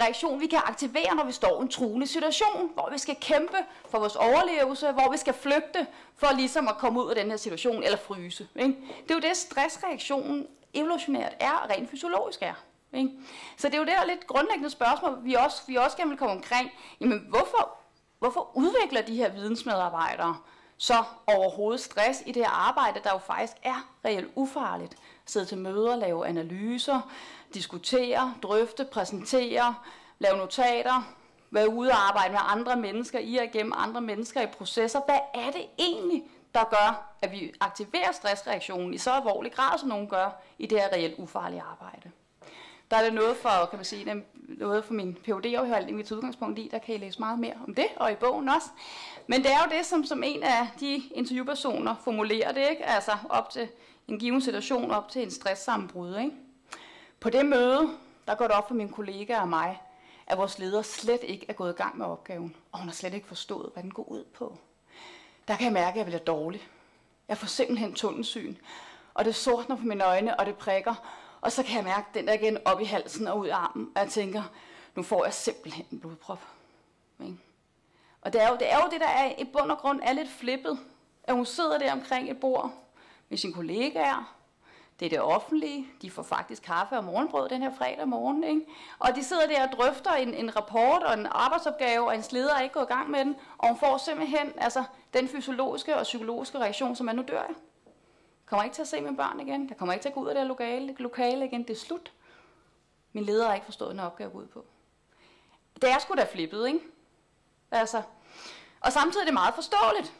reaktion, vi kan aktivere, når vi står i en truende situation, hvor vi skal kæmpe for vores overlevelse, hvor vi skal flygte for ligesom at komme ud af den her situation, eller fryse. Ikke? Det er jo det, stressreaktionen evolutionært er, og rent fysiologisk er. Ikke? Så det er jo det der lidt grundlæggende spørgsmål, vi også, vi også gerne vil komme omkring. Jamen, hvorfor, hvorfor udvikler de her vidensmedarbejdere så overhovedet stress i det her arbejde, der jo faktisk er reelt ufarligt? Sidde til møder, lave analyser, diskutere, drøfte, præsentere, lave notater, være ude og arbejde med andre mennesker, i og igennem andre mennesker i processer. Hvad er det egentlig, der gør, at vi aktiverer stressreaktionen i så alvorlig grad, som nogen gør i det her reelt ufarlige arbejde? Der er det noget for, kan man sige, noget for min phd afhandling mit udgangspunkt i, der kan I læse meget mere om det, og i bogen også. Men det er jo det, som, som en af de interviewpersoner formulerer det, ikke? altså op til en given situation, op til en stresssammenbrud. Ikke? På det møde, der går det op for min kollega og mig, at vores leder slet ikke er gået i gang med opgaven, og hun har slet ikke forstået, hvad den går ud på. Der kan jeg mærke, at jeg bliver dårlig. Jeg får simpelthen tunnelsyn, og det sortner på mine øjne, og det prikker, og så kan jeg mærke den der igen op i halsen og ud af armen, og jeg tænker, nu får jeg simpelthen en blodprop. Ikke? Og det er, jo, det er jo det, der er i bund og grund er lidt flippet, at hun sidder der omkring et bord med sine kollegaer, det er det offentlige. De får faktisk kaffe og morgenbrød den her fredag morgen. Ikke? Og de sidder der og drøfter en, en rapport og en arbejdsopgave, og en leder er ikke gået i gang med den. Og hun får simpelthen altså, den fysiologiske og psykologiske reaktion, som er nu dør jeg. kommer ikke til at se mine børn igen. Jeg kommer ikke til at gå ud af det lokale, lokale igen. Det er slut. Min leder har ikke forstået, den opgave ud på. Det er sgu da flippet, ikke? Altså. Og samtidig er det meget forståeligt.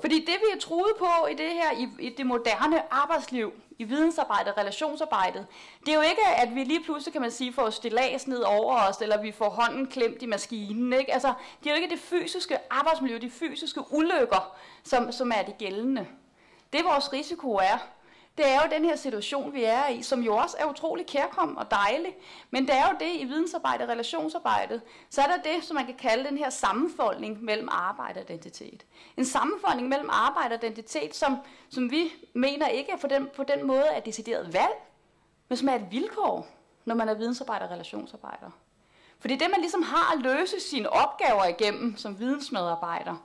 Fordi det, vi er truet på i det her, i, i det moderne arbejdsliv, i vidensarbejdet, relationsarbejdet, det er jo ikke, at vi lige pludselig, kan man sige, får stilas ned over os, eller vi får hånden klemt i maskinen. Ikke? Altså, det er jo ikke det fysiske arbejdsmiljø, de fysiske ulykker, som, som er det gældende. Det vores risiko er, det er jo den her situation, vi er i, som jo også er utrolig kærkom og dejlig. Men det er jo det i vidensarbejdet, relationsarbejdet. Så er der det, som man kan kalde den her sammenfoldning mellem arbejde og identitet. En sammenfoldning mellem arbejde og identitet, som, som vi mener ikke er på den, på den måde er decideret valg, men som er et vilkår, når man er vidensarbejder og relationsarbejder. Fordi det, man ligesom har at løse sine opgaver igennem som vidensmedarbejder,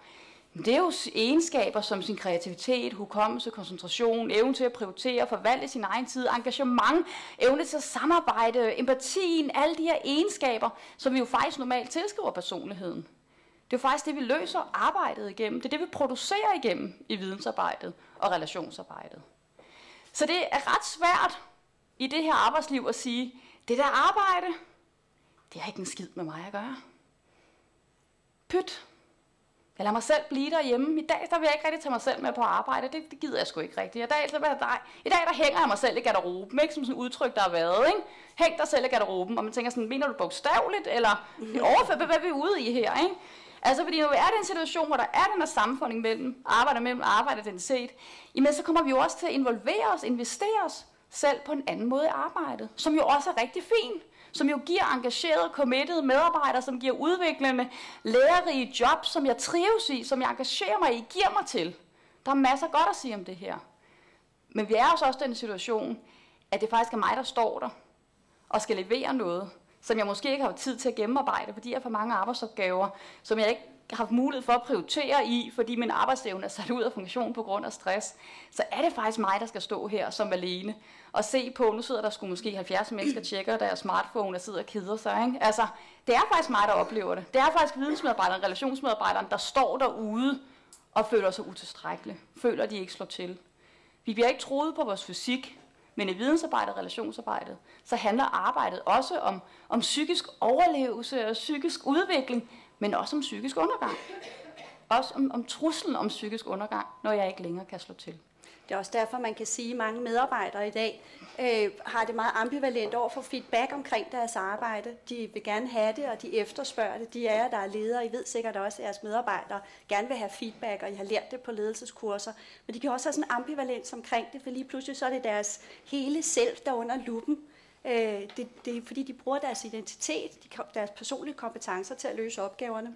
det er jo egenskaber som sin kreativitet, hukommelse, koncentration, evne til at prioritere, forvalte sin egen tid, engagement, evne til at samarbejde, empatien, alle de her egenskaber, som vi jo faktisk normalt tilskriver personligheden. Det er jo faktisk det, vi løser arbejdet igennem. Det er det, vi producerer igennem i vidensarbejdet og relationsarbejdet. Så det er ret svært i det her arbejdsliv at sige, det der arbejde, det har ikke en skid med mig at gøre. Pyt, jeg lader mig selv blive derhjemme. I dag der vil jeg ikke rigtig tage mig selv med på arbejde. Det, det gider jeg sgu ikke rigtigt. I dag, så der, I dag der hænger jeg mig selv i garderoben, ikke? som sådan et udtryk, der har været. Ikke? Hæng dig selv i garderoben, og man tænker sådan, mener du bogstaveligt, eller overført, hvad er vi ude i her? Ikke? Altså, fordi vi er i en situation, hvor der er den her sammenfoldning mellem arbejde mellem arbejde og identitet, jamen så kommer vi jo også til at involvere os, investere os selv på en anden måde i arbejdet, som jo også er rigtig fint som jo giver engagerede, committed medarbejdere, som giver udviklende, lærerige job, som jeg trives i, som jeg engagerer mig i, giver mig til. Der er masser godt at sige om det her. Men vi er også også i den situation, at det faktisk er mig, der står der og skal levere noget. som jeg måske ikke har tid til at gennemarbejde, fordi jeg har for mange arbejdsopgaver, som jeg ikke haft mulighed for at prioritere i, fordi min arbejdsevne er sat ud af funktion på grund af stress, så er det faktisk mig, der skal stå her som alene og se på, nu sidder der skulle måske 70 mennesker tjekker deres smartphone og sidder og keder sig. Ikke? Altså, det er faktisk mig, der oplever det. Det er faktisk vidensmedarbejderen, relationsmedarbejderen, der står derude og føler sig utilstrækkelig. Føler, de ikke slår til. Vi bliver ikke troet på vores fysik, men i vidensarbejdet og relationsarbejdet, så handler arbejdet også om, om psykisk overlevelse og psykisk udvikling, men også om psykisk undergang. Også om, om truslen om psykisk undergang, når jeg ikke længere kan slå til. Det er også derfor, man kan sige, at mange medarbejdere i dag øh, har det meget ambivalent over for feedback omkring deres arbejde. De vil gerne have det, og de efterspørger det. De er der er ledere. I ved sikkert også, at jeres medarbejdere gerne vil have feedback, og I har lært det på ledelseskurser. Men de kan også have sådan en ambivalens omkring det, for lige pludselig så er det deres hele selv, der under luppen. Øh, det, det er fordi, de bruger deres identitet, deres personlige kompetencer til at løse opgaverne.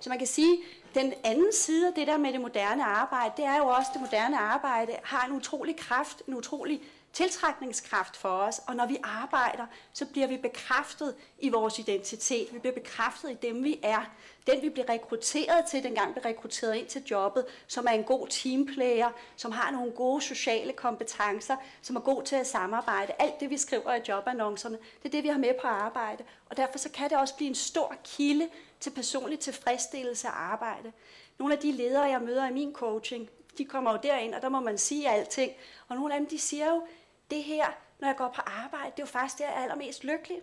Så man kan sige, den anden side af det der med det moderne arbejde, det er jo også, at det moderne arbejde har en utrolig kraft, en utrolig tiltrækningskraft for os, og når vi arbejder, så bliver vi bekræftet i vores identitet. Vi bliver bekræftet i dem, vi er. Den, vi bliver rekrutteret til, dengang vi rekrutteret ind til jobbet, som er en god teamplayer, som har nogle gode sociale kompetencer, som er god til at samarbejde. Alt det, vi skriver i jobannoncerne, det er det, vi har med på arbejde. Og derfor så kan det også blive en stor kilde til personlig tilfredsstillelse af arbejde. Nogle af de ledere, jeg møder i min coaching, de kommer jo derind, og der må man sige alting. Og nogle af dem, de siger jo, det her, når jeg går på arbejde, det er jo faktisk det, jeg er allermest lykkelig.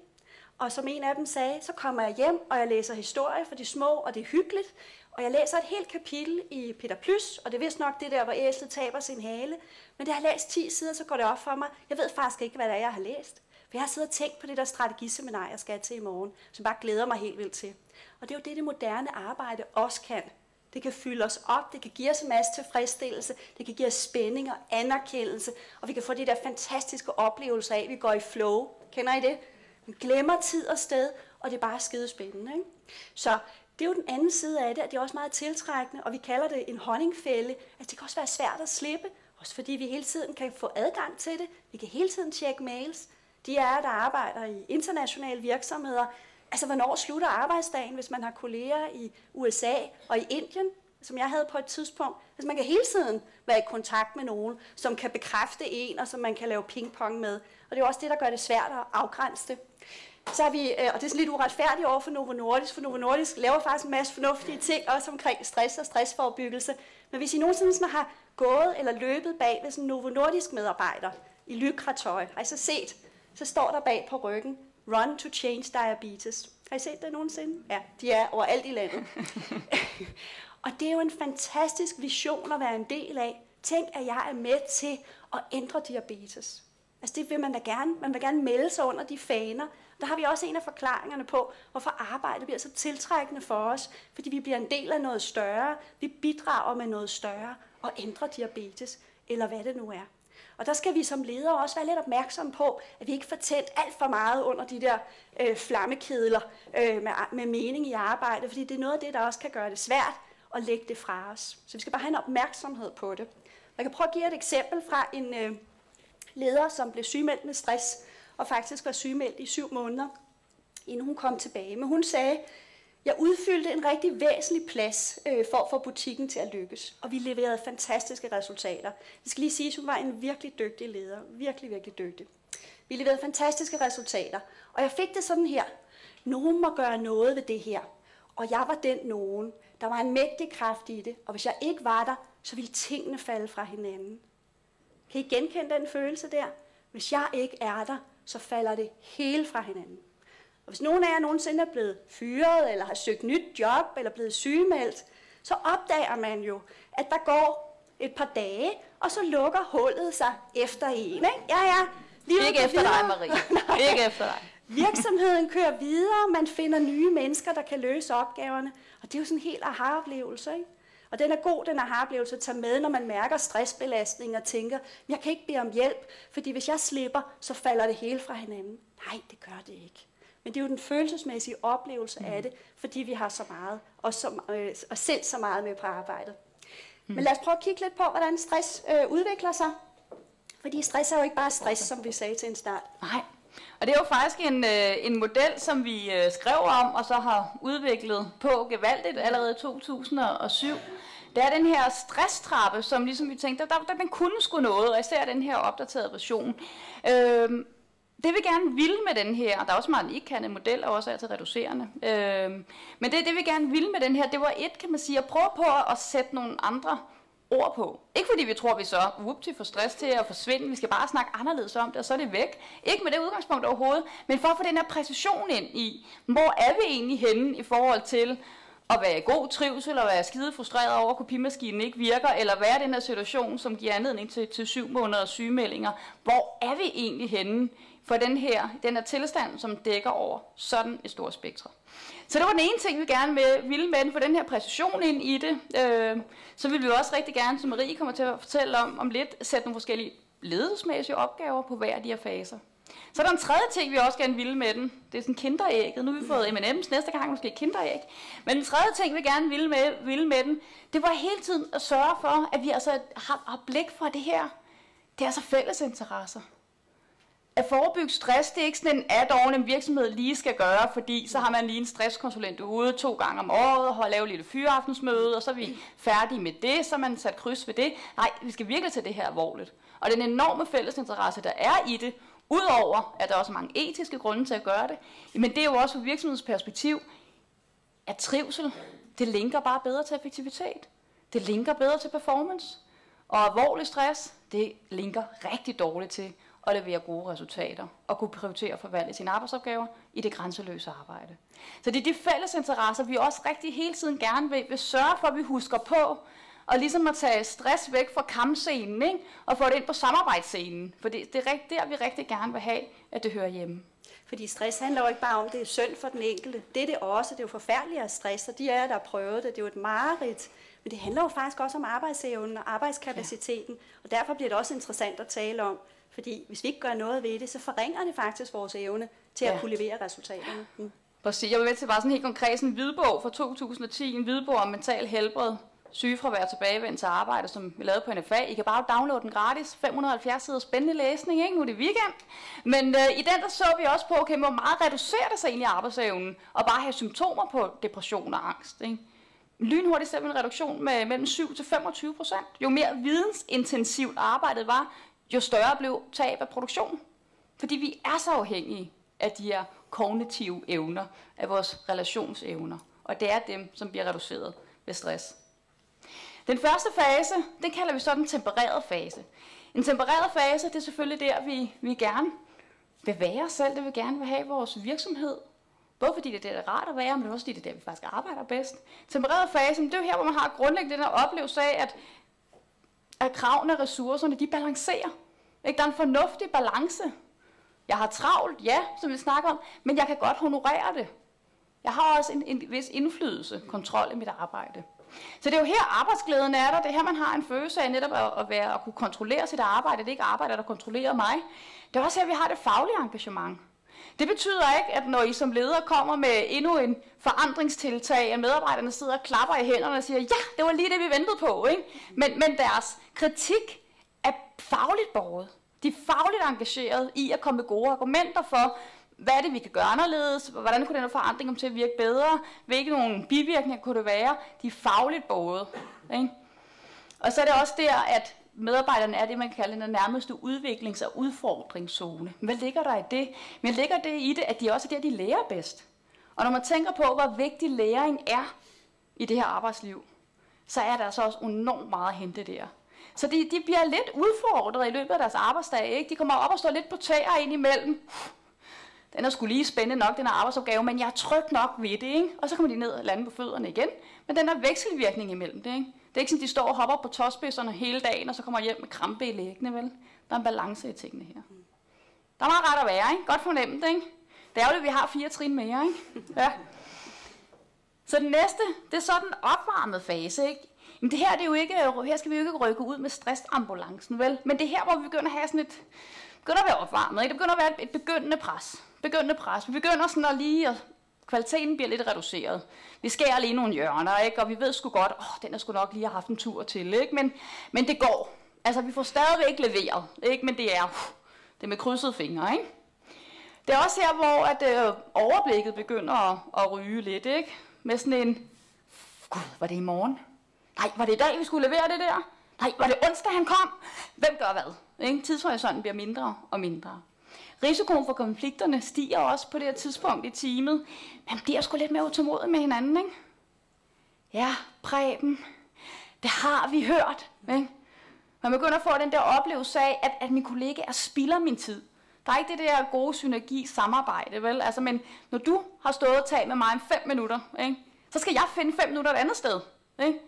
Og som en af dem sagde, så kommer jeg hjem, og jeg læser historie for de små, og det er hyggeligt. Og jeg læser et helt kapitel i Peter Plys, og det er vist nok det der, hvor æslet taber sin hale. Men da jeg har læst 10 sider, så går det op for mig. Jeg ved faktisk ikke, hvad det er, jeg har læst. For jeg har siddet og tænkt på det der strategiseminar, jeg skal til i morgen, som bare glæder mig helt vildt til. Og det er jo det, det moderne arbejde også kan. Det kan fylde os op, det kan give os en masse tilfredsstillelse, det kan give os spænding og anerkendelse, og vi kan få de der fantastiske oplevelser af, at vi går i flow. Kender I det? Vi glemmer tid og sted, og det er bare skide spændende. Ikke? Så det er jo den anden side af det, at det er også meget tiltrækkende, og vi kalder det en honningfælde, at det kan også være svært at slippe, også fordi vi hele tiden kan få adgang til det. Vi kan hele tiden tjekke mails. De er, der arbejder i internationale virksomheder, Altså, hvornår slutter arbejdsdagen, hvis man har kolleger i USA og i Indien, som jeg havde på et tidspunkt? Altså, man kan hele tiden være i kontakt med nogen, som kan bekræfte en, og som man kan lave pingpong med. Og det er også det, der gør det svært at afgrænse det. Så har vi, øh, og det er sådan lidt uretfærdigt over for Novo Nordisk, for Novo Nordisk laver faktisk en masse fornuftige ting, også omkring stress og stressforebyggelse. Men hvis I nogensinde sådan har gået eller løbet bag ved sådan en Novo Nordisk medarbejder i lykratøj, har I så set, så står der bag på ryggen, Run to Change Diabetes. Har I set det nogensinde? Ja, de er overalt i landet. og det er jo en fantastisk vision at være en del af. Tænk, at jeg er med til at ændre diabetes. Altså det vil man da gerne. Man vil gerne melde sig under de faner. Der har vi også en af forklaringerne på, hvorfor arbejdet bliver så tiltrækkende for os. Fordi vi bliver en del af noget større. Vi bidrager med noget større og ændrer diabetes, eller hvad det nu er. Og der skal vi som ledere også være lidt opmærksomme på, at vi ikke får tændt alt for meget under de der øh, flammekedler øh, med, med mening i arbejdet, fordi det er noget af det, der også kan gøre det svært at lægge det fra os. Så vi skal bare have en opmærksomhed på det. Jeg kan prøve at give et eksempel fra en øh, leder, som blev sygemeldt med stress, og faktisk var sygemeldt i syv måneder, inden hun kom tilbage. Men hun sagde, jeg udfyldte en rigtig væsentlig plads øh, for at få butikken til at lykkes, og vi leverede fantastiske resultater. Det skal lige sige, at hun var en virkelig dygtig leder. Virkelig, virkelig dygtig. Vi leverede fantastiske resultater, og jeg fik det sådan her. Nogen må gøre noget ved det her, og jeg var den nogen. Der var en mægtig kraft i det, og hvis jeg ikke var der, så ville tingene falde fra hinanden. Kan I genkende den følelse der? Hvis jeg ikke er der, så falder det hele fra hinanden. Og hvis nogen af jer nogensinde er blevet fyret, eller har søgt nyt job, eller blevet sygemeldt, så opdager man jo, at der går et par dage, og så lukker hullet sig efter en. Ikke? Ja, ja. Livet ikke efter videre. dig, Marie. ikke efter dig. Virksomheden kører videre, man finder nye mennesker, der kan løse opgaverne. Og det er jo sådan en helt aha-oplevelse. Ikke? Og den er god, den aha-oplevelse at tage med, når man mærker stressbelastning og tænker, jeg kan ikke bede om hjælp, fordi hvis jeg slipper, så falder det hele fra hinanden. Nej, det gør det ikke. Men det er jo den følelsesmæssige oplevelse mm. af det, fordi vi har så meget, og, så, øh, og selv så meget med på arbejdet. Mm. Men lad os prøve at kigge lidt på, hvordan stress øh, udvikler sig. Fordi stress er jo ikke bare stress, som vi sagde til en start. Nej, Og det er jo faktisk en, øh, en model, som vi øh, skrev om, og så har udviklet på gevaldigt allerede i 2007. Det er den her stresstrappe, som ligesom vi tænkte, der, der, den kunne sgu noget, og især den her opdaterede version. Øh, det vi gerne vil med den her, der er også meget ikke kan model, og også er til reducerende. Øh, men det, det vi gerne vil med den her, det var et, kan man sige, at prøve på at sætte nogle andre ord på. Ikke fordi vi tror, vi så whoopty får stress til at forsvinde, vi skal bare snakke anderledes om det, og så er det væk. Ikke med det udgangspunkt overhovedet, men for at få den her præcision ind i, hvor er vi egentlig henne i forhold til at være i god trivsel og være skide frustreret over, at kopimaskinen ikke virker, eller være i den her situation, som giver anledning til, til syv måneders sygemeldinger. Hvor er vi egentlig henne for den her, den her tilstand, som dækker over sådan et stort spektrum? Så det var den ene ting, vi gerne med, ville med den, for den her præcision ind i det. Øh, så vil vi også rigtig gerne, som Marie kommer til at fortælle om, om lidt, sætte nogle forskellige ledelsesmæssige opgaver på hver af de her faser. Så er der en tredje ting, vi også gerne ville med den. Det er sådan kinderægget. Nu har vi fået M&M's næste gang måske kinderæg. Men den tredje ting, vi gerne ville med, ville med den, det var hele tiden at sørge for, at vi altså har, har blik for det her. Det er altså fælles interesser at forebygge stress, det er ikke sådan en add-on, en virksomhed lige skal gøre, fordi så har man lige en stresskonsulent ude to gange om året, og lave et lille fyraftensmøde, og så er vi færdige med det, så man sat kryds ved det. Nej, vi skal virkelig tage det her alvorligt. Og den enorme fælles interesse, der er i det, udover at der er også mange etiske grunde til at gøre det, men det er jo også fra virksomhedsperspektiv, at trivsel, det linker bare bedre til effektivitet. Det linker bedre til performance. Og alvorlig stress, det linker rigtig dårligt til at levere gode resultater og kunne prioritere og forvalte sine arbejdsopgaver i det grænseløse arbejde. Så det er de fælles interesser, vi også rigtig hele tiden gerne vil, vil sørge for, at vi husker på, og ligesom at tage stress væk fra kampscenen, ikke? og få det ind på samarbejdsscenen. For det, det er der, vi rigtig gerne vil have, at det hører hjemme. Fordi stress handler jo ikke bare om, at det er synd for den enkelte. Det er det også. Det er jo forfærdeligt at stress, og de er der har prøvet det. Det er jo et mareridt. Men det handler jo faktisk også om arbejdsevnen og arbejdskapaciteten. Ja. Og derfor bliver det også interessant at tale om, fordi hvis vi ikke gør noget ved det, så forringer det faktisk vores evne til ja. at kunne levere resultaterne. Mm. Præcis. Jeg vil med til bare sådan helt konkret sådan en hvidbog fra 2010, en hvidbog om mental helbred, sygefravær tilbagevendt til arbejde, som vi lavede på NFA. I kan bare downloade den gratis. 570 sider spændende læsning, ikke? Nu er det weekend. Men øh, i den der så vi også på, okay, hvor meget reducerer det sig egentlig arbejdsevnen, og bare have symptomer på depression og angst, ikke? Lynhurtigt ser vi en reduktion med mellem 7 til 25 procent. Jo mere vidensintensivt arbejdet var, jo større blev tab af produktion. Fordi vi er så afhængige af de her kognitive evner, af vores relationsevner. Og det er dem, som bliver reduceret ved stress. Den første fase, den kalder vi så den tempererede fase. En tempereret fase, det er selvfølgelig der, vi, vi gerne vil være os selv, det vil gerne vil have vores virksomhed. Både fordi det er der, det er rart at være, men også fordi det er der, vi faktisk arbejder bedst. Tempereret fase, det er jo her, hvor man har grundlæggende den her oplevelse af, at at kravene og ressourcerne, de balancerer. Ikke? Der er en fornuftig balance. Jeg har travlt, ja, som vi snakker om, men jeg kan godt honorere det. Jeg har også en, en vis indflydelse, kontrol i mit arbejde. Så det er jo her arbejdsglæden er der. Det er her, man har en følelse af netop at, at, være, at kunne kontrollere sit arbejde. Det er ikke arbejde, der kontrollerer mig. Det er også her, vi har det faglige engagement. Det betyder ikke, at når I som leder kommer med endnu en forandringstiltag, at medarbejderne sidder og klapper i hænderne og siger, ja, det var lige det, vi ventede på. Ikke? Men, men deres kritik er fagligt borget. De er fagligt engageret i at komme med gode argumenter for, hvad er det, vi kan gøre anderledes? Hvordan kunne den forandring komme til at virke bedre? Hvilke nogle bivirkninger kunne det være? De er fagligt borget. Ikke? Og så er det også der, at medarbejderne er det, man kalder den nærmeste udviklings- og udfordringszone. Hvad ligger der i det? Men ligger det i det, at de også er der, de lærer bedst. Og når man tænker på, hvor vigtig læring er i det her arbejdsliv, så er der altså også enormt meget at hente der. Så de, de bliver lidt udfordret i løbet af deres arbejdsdag. Ikke? De kommer op og står lidt på tæer ind imellem. Den er skulle lige spændende nok, den her arbejdsopgave, men jeg er tryg nok ved det. Ikke? Og så kommer de ned og lander på fødderne igen. Men den er vekselvirkning imellem det. Ikke? Det er ikke sådan, de står og hopper på tåspidserne hele dagen, og så kommer hjem med krampe i læggene, vel? Der er en balance i tingene her. Der er meget ret at være, ikke? Godt fornemt, ikke? Det er jo det, vi har fire trin mere, ikke? Ja. Så den næste, det er så den opvarmede fase, ikke? Men det her, det er jo ikke, her skal vi jo ikke rykke ud med stressambulancen, vel? Men det er her, hvor vi begynder at have sådan et, begynder at være opvarmet, ikke? Det begynder at være et begyndende pres. Begyndende pres. Vi begynder sådan at lige at kvaliteten bliver lidt reduceret. Vi skærer lige nogle hjørner, ikke? og vi ved sgu godt, åh, den er sgu nok lige have haft en tur til, ikke? Men, men det går. Altså, vi får stadigvæk leveret, ikke? men det er, uh, det er med krydsede fingre. Ikke? Det er også her, hvor at, øh, overblikket begynder at, at ryge lidt, ikke? Med sådan en, gud, var det i morgen? Nej, var det i dag, vi skulle levere det der? Nej, var det onsdag, han kom? Hvem gør hvad? Ikke? Tidshorisonten bliver mindre og mindre. Risikoen for konflikterne stiger også på det her tidspunkt i teamet. Man bliver sgu lidt mere utålmodig med hinanden, ikke? Ja, Preben, det har vi hørt, ikke? Man begynder at få den der oplevelse af, at, at min kollega er spilder min tid. Der er ikke det der gode synergi samarbejde, vel? Altså, men når du har stået og talt med mig om fem minutter, ikke? så skal jeg finde fem minutter et andet sted. Ikke?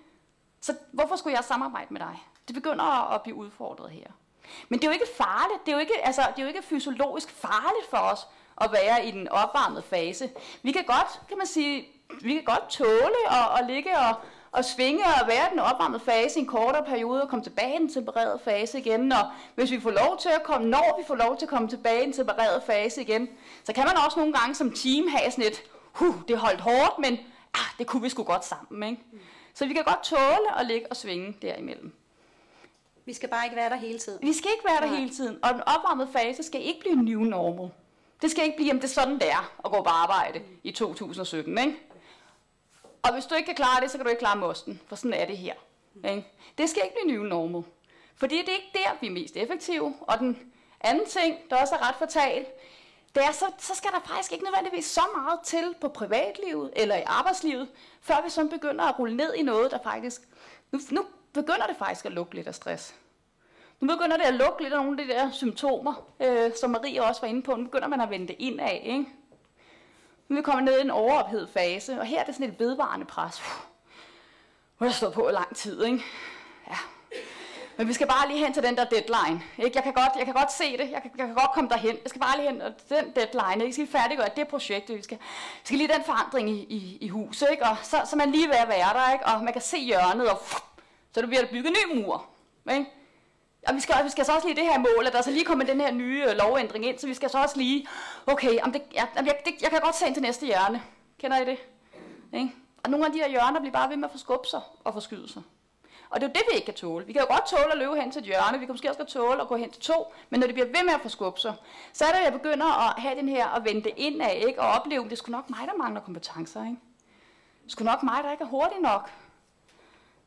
Så hvorfor skulle jeg samarbejde med dig? Det begynder at blive udfordret her. Men det er jo ikke farligt. Det er jo ikke, altså, det er jo ikke fysiologisk farligt for os at være i den opvarmede fase. Vi kan godt, kan man sige, vi kan godt tåle at, at ligge og, og svinge og være i den opvarmede fase i en kortere periode og komme tilbage i den tempererede fase igen. Og hvis vi får lov til at komme, når vi får lov til at komme tilbage i den tempererede fase igen, så kan man også nogle gange som team have sådan et, huh, det holdt hårdt, men ah, det kunne vi sgu godt sammen. Ikke? Så vi kan godt tåle at ligge og svinge derimellem. Vi skal bare ikke være der hele tiden. Vi skal ikke være der Nej. hele tiden, og den opvarmede fase skal ikke blive new normal. Det skal ikke blive, jamen det er sådan, det er at gå på arbejde i 2017, ikke? Og hvis du ikke kan klare det, så kan du ikke klare mosten, for sådan er det her. Ikke? Det skal ikke blive new normal. Fordi det er ikke der, vi er mest effektive. Og den anden ting, der også er ret fatal, det er, så, så skal der faktisk ikke nødvendigvis så meget til på privatlivet eller i arbejdslivet, før vi så begynder at rulle ned i noget, der faktisk... Nu, nu begynder det faktisk at lugte lidt af stress. Nu begynder det at lugte lidt af nogle af de der symptomer, øh, som Marie også var inde på. Nu begynder man at vende det ind af, ikke? Nu er vi kommet ned i en overophedet fase, og her er det sådan et vedvarende pres. Nu har jeg stået på i lang tid, ikke? Ja. Men vi skal bare lige hen til den der deadline. Ikke? Jeg, kan godt, jeg kan godt se det. Jeg kan, jeg kan godt komme derhen. Jeg skal bare lige hen til den deadline. Ikke? Vi skal færdiggøre det projekt. Vi skal, vi skal lige den forandring i, i, i huset. Ikke? Og så, så man lige ved at være der. Ikke? Og man kan se hjørnet, og så der bliver der bygget en ny mur. Ikke? Og vi skal, vi skal så også lige det her mål, at der så lige kommer den her nye øh, lovændring ind, så vi skal så også lige, okay, om det, ja, jeg, det, jeg kan godt se ind til næste hjørne. Kender I det? Ikke? Og nogle af de her hjørner bliver bare ved med at forskubbe sig og forskyde sig. Og det er jo det, vi ikke kan tåle. Vi kan jo godt tåle at løbe hen til et hjørne, vi kan måske også godt tåle at gå hen til to, men når det bliver ved med at forskubbe sig, så er det, at jeg begynder at have den her og vende ind af, ikke? og opleve, at det er sgu nok mig, der mangler kompetencer. Ikke? Det er sgu nok mig, der ikke er hurtig nok.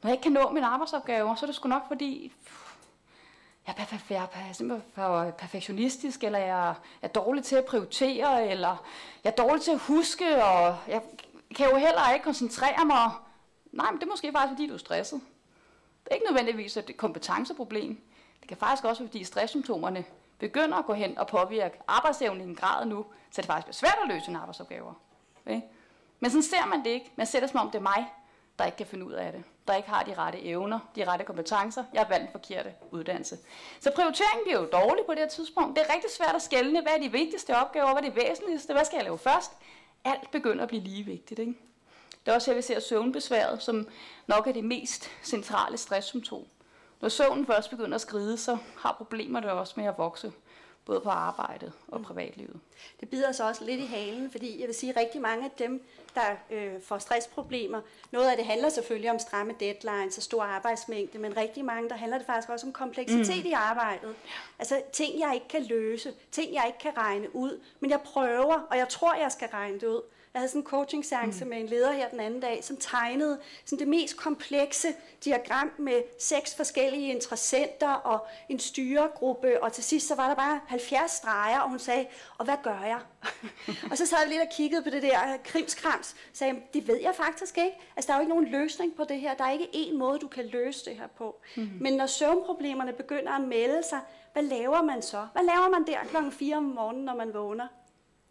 Når jeg ikke kan nå mine arbejdsopgaver, så er det sgu nok fordi, jeg er, perf- jeg er simpelthen for perfektionistisk, eller jeg er dårlig til at prioritere, eller jeg er dårlig til at huske, og jeg kan jo heller ikke koncentrere mig. Nej, men det er måske faktisk, fordi du er stresset. Det er ikke nødvendigvis et kompetenceproblem. Det kan faktisk også være, fordi stresssymptomerne begynder at gå hen og påvirke arbejdsevnen i en grad nu, så det faktisk bliver svært at løse sine arbejdsopgaver. Okay? Men sådan ser man det ikke. Man ser det som om, det er mig, der ikke kan finde ud af det. Der ikke har de rette evner, de rette kompetencer. Jeg har valgt den forkerte uddannelse. Så prioriteringen bliver jo dårlig på det her tidspunkt. Det er rigtig svært at skelne, hvad er de vigtigste opgaver, hvad er det væsentligste, hvad skal jeg lave først. Alt begynder at blive lige vigtigt. Ikke? Det er også her, vi ser søvnbesværet, som nok er det mest centrale stresssymptom. Når søvnen først begynder at skride, så har problemer det også med at vokse, både på arbejdet og privatlivet. Det bider sig også lidt i halen, fordi jeg vil sige, at rigtig mange af dem, der øh, får stressproblemer, noget af det handler selvfølgelig om stramme deadlines og stor arbejdsmængde, men rigtig mange, der handler det faktisk også om kompleksitet mm. i arbejdet. Altså ting, jeg ikke kan løse, ting, jeg ikke kan regne ud, men jeg prøver, og jeg tror, jeg skal regne det ud. Jeg havde sådan en coaching seance mm. med en leder her den anden dag, som tegnede sådan det mest komplekse diagram med seks forskellige interessenter og en styregruppe, og til sidst så var der bare 70 streger, og hun sagde, og hvad gør jeg? og så sad jeg lidt og kiggede på det der krimskrams, og sagde, det ved jeg faktisk ikke. Altså der er jo ikke nogen løsning på det her, der er ikke én måde, du kan løse det her på. Mm. Men når søvnproblemerne begynder at melde sig, hvad laver man så? Hvad laver man der klokken 4 om morgenen, når man vågner?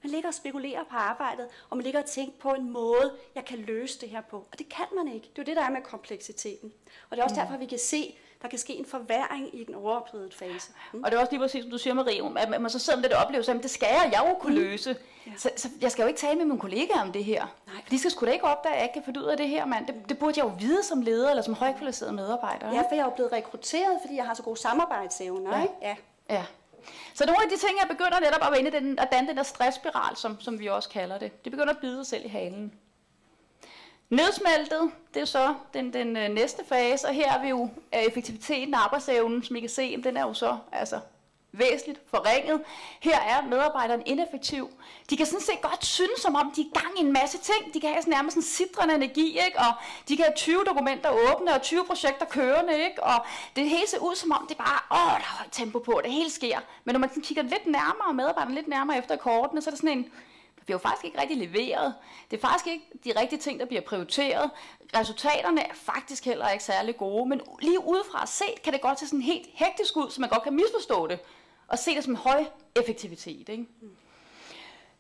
Man ligger og spekulerer på arbejdet, og man ligger og tænker på en måde, jeg kan løse det her på. Og det kan man ikke. Det er jo det, der er med kompleksiteten. Og det er også derfor, vi kan se, der kan ske en forværing i den overophedede fase. Mm. Og det er også lige præcis, som du siger, Marie, at man så sidder med det oplevelse, at det skal jeg, jeg jo kunne mm. løse. Ja. Så, så, jeg skal jo ikke tale med mine kollegaer om det her. Nej. For de skal sgu da ikke opdage, at jeg ikke kan finde ud af det her, mand. Det, det burde jeg jo vide som leder eller som højkvalificeret medarbejder. Ja, for jeg er jo blevet rekrutteret, fordi jeg har så gode samarbejdsevner. Ja. Ikke? ja. ja. Så nogle af de ting, jeg begynder netop at vende den, at danne den der stressspiral, som, som vi også kalder det, det begynder at bide sig selv i halen. Nedsmeltet, det er så den, den øh, næste fase, og her er vi jo øh, effektiviteten og arbejdsevnen, som I kan se, den er jo så altså væsentligt forringet. Her er medarbejderen ineffektiv. De kan sådan set godt synes, som om de er i gang i en masse ting. De kan have sådan nærmest en sidrende energi, ikke? og de kan have 20 dokumenter åbne og 20 projekter kørende, ikke? og det hele ser ud som om, det bare, åh, der er højt tempo på, det hele sker. Men når man kigger lidt nærmere, medarbejderen lidt nærmere efter kortene, så er der sådan en, bliver jo faktisk ikke rigtig leveret. Det er faktisk ikke de rigtige ting, der bliver prioriteret. Resultaterne er faktisk heller ikke særlig gode, men lige udefra set kan det godt se sådan helt hektisk ud, så man godt kan misforstå det, og se det som høj effektivitet. Ikke?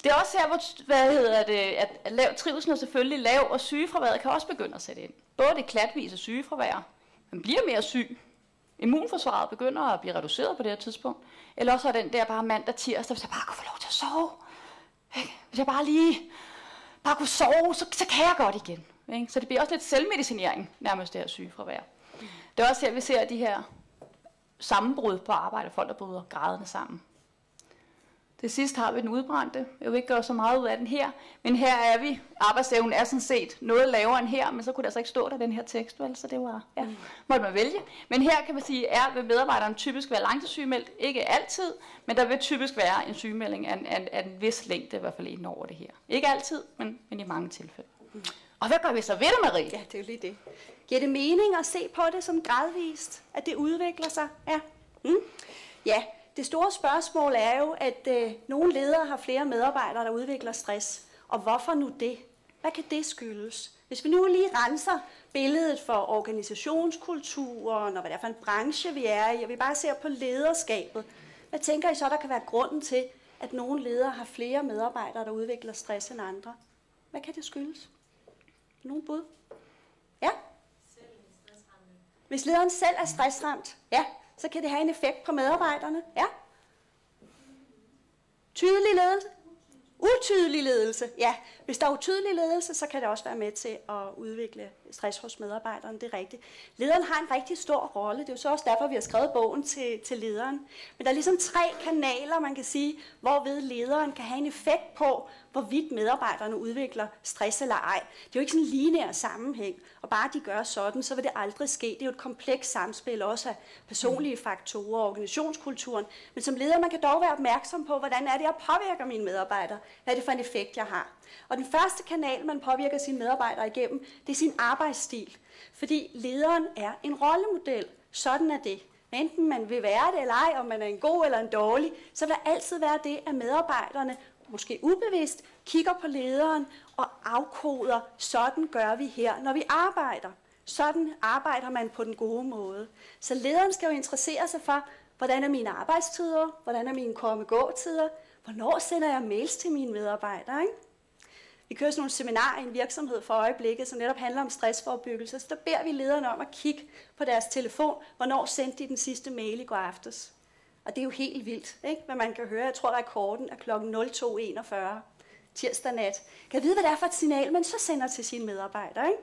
Det er også her, hvor hvad hedder det, at, lav trivsel er selvfølgelig lav, og sygefraværet kan også begynde at sætte ind. Både det klatvise sygefravær, man bliver mere syg, immunforsvaret begynder at blive reduceret på det her tidspunkt, eller også er den der bare mandag tirsdag, hvis jeg bare kunne få lov til at sove, hvis jeg bare lige bare kunne sove, så, så kan jeg godt igen. Ikke? Så det bliver også lidt selvmedicinering, nærmest det her sygefravær. Det er også her, vi ser de her sammenbrud på arbejde, folk der bryder grædende sammen. Det sidste har vi den udbrændte. Jeg vil ikke gøre så meget ud af den her, men her er vi. Arbejdsevnen er sådan set noget lavere end her, men så kunne der altså ikke stå der den her tekst, vel? så det var, ja, mm. måtte man vælge. Men her kan man sige, er vil medarbejderen typisk være langtidssygemeldt? Ikke altid, men der vil typisk være en sygemelding af en, af, af en vis længde, i hvert fald inden over det her. Ikke altid, men, men i mange tilfælde. Mm. Og hvad gør vi så ved det, Marie? Ja, det er jo lige det. Giver det mening at se på det som gradvist, at det udvikler sig? Ja. Mm. Ja, det store spørgsmål er jo, at øh, nogle ledere har flere medarbejdere, der udvikler stress. Og hvorfor nu det? Hvad kan det skyldes? Hvis vi nu lige renser billedet for organisationskulturen og hvad det er for en branche, vi er i, og vi bare ser på lederskabet, hvad tænker I så, der kan være grunden til, at nogle ledere har flere medarbejdere, der udvikler stress end andre? Hvad kan det skyldes? Nogle bud? Ja? Hvis lederen selv er stressramt, ja, så kan det have en effekt på medarbejderne. Ja. Tydelig ledelse. Utydelig ledelse. Ja, hvis der er utydelig ledelse, så kan det også være med til at udvikle stress hos medarbejderne. Det er rigtigt. Lederen har en rigtig stor rolle. Det er jo så også derfor, vi har skrevet bogen til, til lederen. Men der er ligesom tre kanaler, man kan sige, hvorved lederen kan have en effekt på, hvorvidt medarbejderne udvikler stress eller ej. Det er jo ikke sådan en lineær sammenhæng, og bare de gør sådan, så vil det aldrig ske. Det er jo et komplekst samspil også af personlige faktorer og organisationskulturen. Men som leder, man kan dog være opmærksom på, hvordan er det, jeg påvirker mine medarbejdere? Hvad er det for en effekt, jeg har? Og den første kanal, man påvirker sine medarbejdere igennem, det er sin arbejdsstil. Fordi lederen er en rollemodel. Sådan er det. Enten man vil være det eller ej, om man er en god eller en dårlig, så vil der altid være det, at medarbejderne måske ubevidst, kigger på lederen og afkoder, sådan gør vi her, når vi arbejder. Sådan arbejder man på den gode måde. Så lederen skal jo interessere sig for, hvordan er mine arbejdstider, hvordan er mine komme-gå-tider, hvornår sender jeg mails til mine medarbejdere. Ikke? Vi kører sådan nogle seminarer i en virksomhed for øjeblikket, som netop handler om stressforebyggelse. Så der beder vi lederne om at kigge på deres telefon, hvornår sendte de den sidste mail i går aftes. Og det er jo helt vildt, ikke? hvad man kan høre. Jeg tror, rekorden er kl. 02.41 tirsdag nat. Kan jeg vide, hvad det er for et signal, man så sender til sine medarbejdere? Ikke?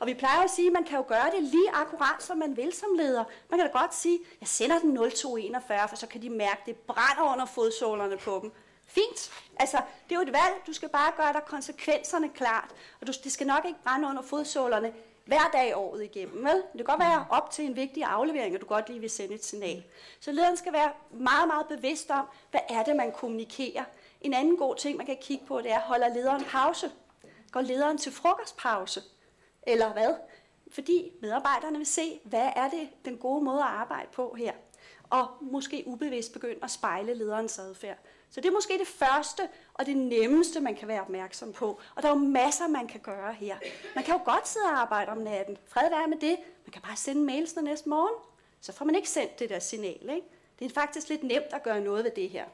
Og vi plejer at sige, at man kan jo gøre det lige akkurat, som man vil som leder. Man kan da godt sige, jeg sender den 0241, for så kan de mærke, at det brænder under fodsålerne på dem. Fint. Altså, det er jo et valg. Du skal bare gøre dig konsekvenserne klart. Og du, det skal nok ikke brænde under fodsålerne hver dag året igennem. Vel? Det kan godt være op til en vigtig aflevering, at du godt lige vil sende et signal. Så lederen skal være meget, meget bevidst om, hvad er det, man kommunikerer. En anden god ting, man kan kigge på, det er, holder lederen pause? Går lederen til frokostpause? Eller hvad? Fordi medarbejderne vil se, hvad er det den gode måde at arbejde på her? Og måske ubevidst begynde at spejle lederens adfærd. Så det er måske det første og det nemmeste, man kan være opmærksom på. Og der er jo masser, man kan gøre her. Man kan jo godt sidde og arbejde om natten. Fred være med det. Man kan bare sende mails næste morgen. Så får man ikke sendt det der signal. Ikke? Det er faktisk lidt nemt at gøre noget ved det her.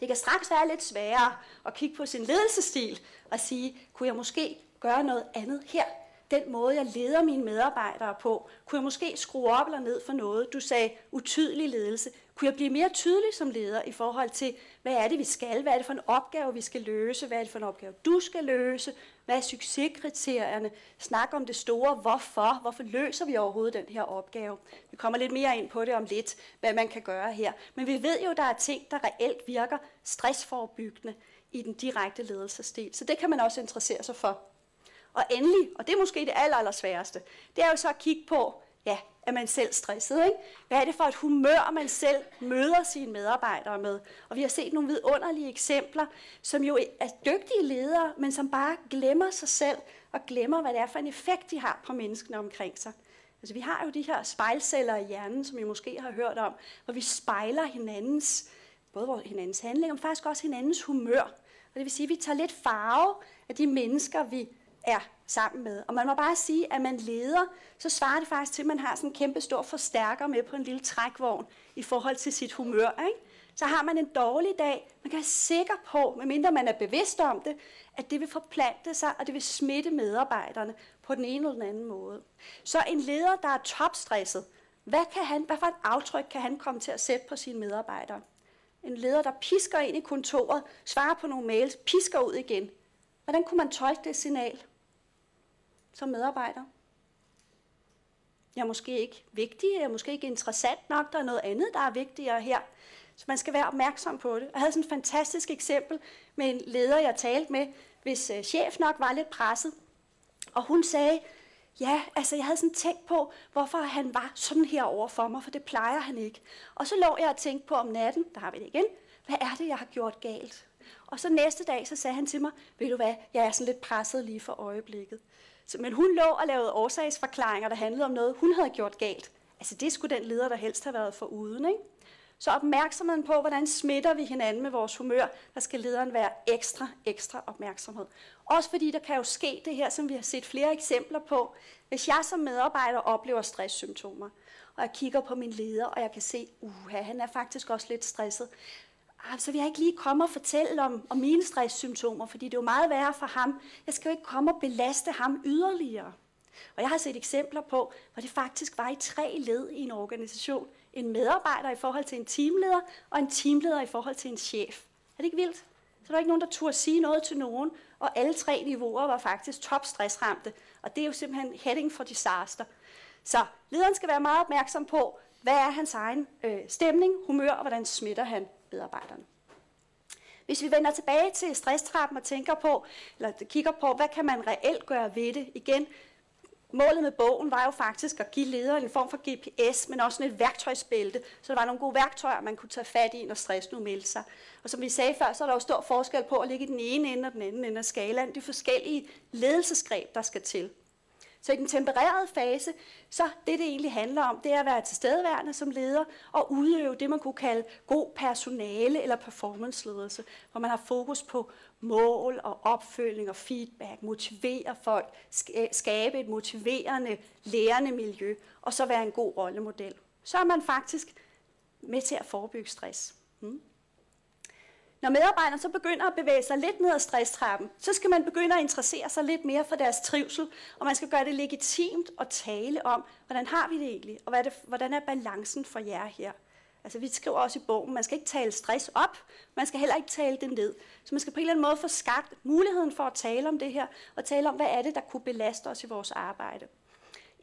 Det kan straks være lidt sværere at kigge på sin ledelsesstil og sige, kunne jeg måske gøre noget andet her? Den måde, jeg leder mine medarbejdere på, kunne jeg måske skrue op eller ned for noget? Du sagde utydelig ledelse. Kunne jeg blive mere tydelig som leder i forhold til, hvad er det, vi skal? Hvad er det for en opgave, vi skal løse? Hvad er det for en opgave, du skal løse? Hvad er succeskriterierne? Snak om det store hvorfor. Hvorfor løser vi overhovedet den her opgave? Vi kommer lidt mere ind på det om lidt, hvad man kan gøre her. Men vi ved jo, at der er ting, der reelt virker stressforebyggende i den direkte ledelsesstil. Så det kan man også interessere sig for. Og endelig, og det er måske det aller, aller sværeste, det er jo så at kigge på, ja, er man selv stresset, ikke? Hvad er det for et humør, man selv møder sine medarbejdere med? Og vi har set nogle vidunderlige eksempler, som jo er dygtige ledere, men som bare glemmer sig selv og glemmer, hvad det er for en effekt, de har på menneskene omkring sig. Altså, vi har jo de her spejlceller i hjernen, som I måske har hørt om, hvor vi spejler hinandens, både hinandens handling, men faktisk også hinandens humør. Og det vil sige, at vi tager lidt farve af de mennesker, vi er sammen med. Og man må bare sige, at man leder, så svarer det faktisk til, at man har sådan en kæmpe stor forstærker med på en lille trækvogn i forhold til sit humør. Ikke? Så har man en dårlig dag, man kan være sikker på, medmindre man er bevidst om det, at det vil forplante sig, og det vil smitte medarbejderne på den ene eller den anden måde. Så en leder, der er topstresset, hvad, kan han, hvad for et aftryk kan han komme til at sætte på sine medarbejdere? En leder, der pisker ind i kontoret, svarer på nogle mails, pisker ud igen. Hvordan kunne man tolke det signal som medarbejder? Jeg er måske ikke vigtig, jeg er måske ikke interessant nok, der er noget andet, der er vigtigere her. Så man skal være opmærksom på det. Jeg havde sådan et fantastisk eksempel med en leder, jeg talte med, hvis øh, chef nok var lidt presset. Og hun sagde, ja, altså jeg havde sådan tænkt på, hvorfor han var sådan her over for mig, for det plejer han ikke. Og så lå jeg og tænkte på om natten, der har vi det igen, hvad er det, jeg har gjort galt? Og så næste dag, så sagde han til mig, ved du hvad, jeg er sådan lidt presset lige for øjeblikket. Men hun lå og lavede årsagsforklaringer, der handlede om noget, hun havde gjort galt. Altså det skulle den leder, der helst have været for uden, ikke? Så opmærksomheden på, hvordan smitter vi hinanden med vores humør, der skal lederen være ekstra, ekstra opmærksomhed. Også fordi der kan jo ske det her, som vi har set flere eksempler på. Hvis jeg som medarbejder oplever stresssymptomer, og jeg kigger på min leder, og jeg kan se, uh, han er faktisk også lidt stresset, ah, så vil jeg ikke lige komme og fortælle om, om mine stresssymptomer, fordi det er jo meget værre for ham. Jeg skal jo ikke komme og belaste ham yderligere. Og jeg har set eksempler på, hvor det faktisk var i tre led i en organisation. En medarbejder i forhold til en teamleder, og en teamleder i forhold til en chef. Er det ikke vildt? Så der var ikke nogen, der turde sige noget til nogen, og alle tre niveauer var faktisk topstressramte. Og det er jo simpelthen heading for disaster. Så lederen skal være meget opmærksom på, hvad er hans egen øh, stemning, humør, og hvordan smitter han medarbejderne. Hvis vi vender tilbage til stresstrappen og tænker på, eller kigger på, hvad kan man reelt gøre ved det? Igen, målet med bogen var jo faktisk at give lederen en form for GPS, men også et værktøjsbælte, så der var nogle gode værktøjer, man kunne tage fat i, når stress nu meldte sig. Og som vi sagde før, så er der jo stor forskel på at ligge i den ene ende og den anden ende af skalaen. De forskellige ledelsesgreb, der skal til. Så i den tempererede fase, så det, det egentlig handler om, det er at være tilstedeværende som leder og udøve det, man kunne kalde god personale eller performanceledelse, hvor man har fokus på mål og opfølging og feedback, motivere folk, øh, skabe et motiverende, lærende miljø, og så være en god rollemodel. Så er man faktisk med til at forebygge stress. Hmm. Når medarbejderne så begynder at bevæge sig lidt ned ad stresstrappen, så skal man begynde at interessere sig lidt mere for deres trivsel, og man skal gøre det legitimt at tale om, hvordan har vi det egentlig, og hvad er det, hvordan er balancen for jer her. Altså vi skriver også i bogen, man skal ikke tale stress op, man skal heller ikke tale det ned. Så man skal på en eller anden måde få skabt muligheden for at tale om det her, og tale om, hvad er det, der kunne belaste os i vores arbejde.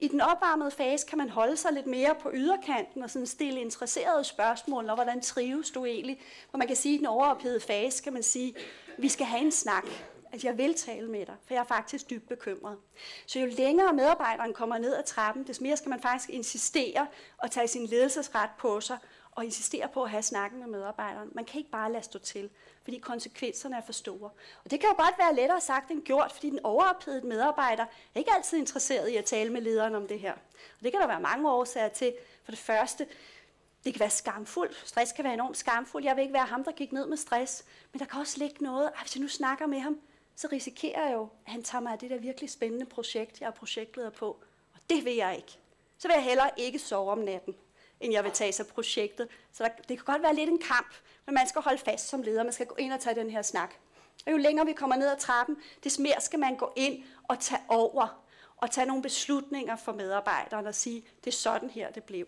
I den opvarmede fase kan man holde sig lidt mere på yderkanten og sådan stille interesserede spørgsmål, og hvordan trives du egentlig? Hvor man kan sige, at i den overophedede fase kan man sige, vi skal have en snak. At jeg vil tale med dig, for jeg er faktisk dybt bekymret. Så jo længere medarbejderen kommer ned ad trappen, des mere skal man faktisk insistere og tage sin ledelsesret på sig, og insistere på at have snakken med medarbejderen. Man kan ikke bare lade stå til, fordi konsekvenserne er for store. Og det kan jo godt være lettere sagt end gjort, fordi den overophedede medarbejder er ikke altid interesseret i at tale med lederen om det her. Og det kan der være mange årsager til. For det første, det kan være skamfuldt. Stress kan være enormt skamfuldt. Jeg vil ikke være ham, der gik ned med stress. Men der kan også ligge noget. Hvis jeg nu snakker med ham, så risikerer jeg jo, at han tager mig af det der virkelig spændende projekt, jeg er projektleder på. Og det vil jeg ikke. Så vil jeg heller ikke sove om natten end jeg vil tage sig projektet. Så der, det kan godt være lidt en kamp, men man skal holde fast som leder. Man skal gå ind og tage den her snak. Og jo længere vi kommer ned ad trappen, des mere skal man gå ind og tage over og tage nogle beslutninger for medarbejderne og sige, det er sådan her, det blev.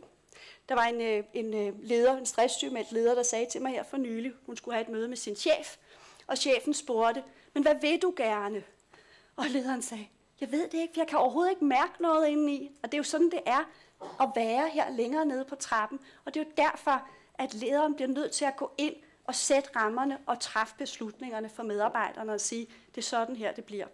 Der var en, øh, en øh, leder, en stresssygemeldt leder, der sagde til mig her for nylig, hun skulle have et møde med sin chef, og chefen spurgte, men hvad vil du gerne? Og lederen sagde, jeg ved det ikke, for jeg kan overhovedet ikke mærke noget indeni. Og det er jo sådan, det er at være her længere nede på trappen. Og det er jo derfor, at lederen bliver nødt til at gå ind og sætte rammerne og træffe beslutningerne for medarbejderne og sige, det er sådan her, det bliver.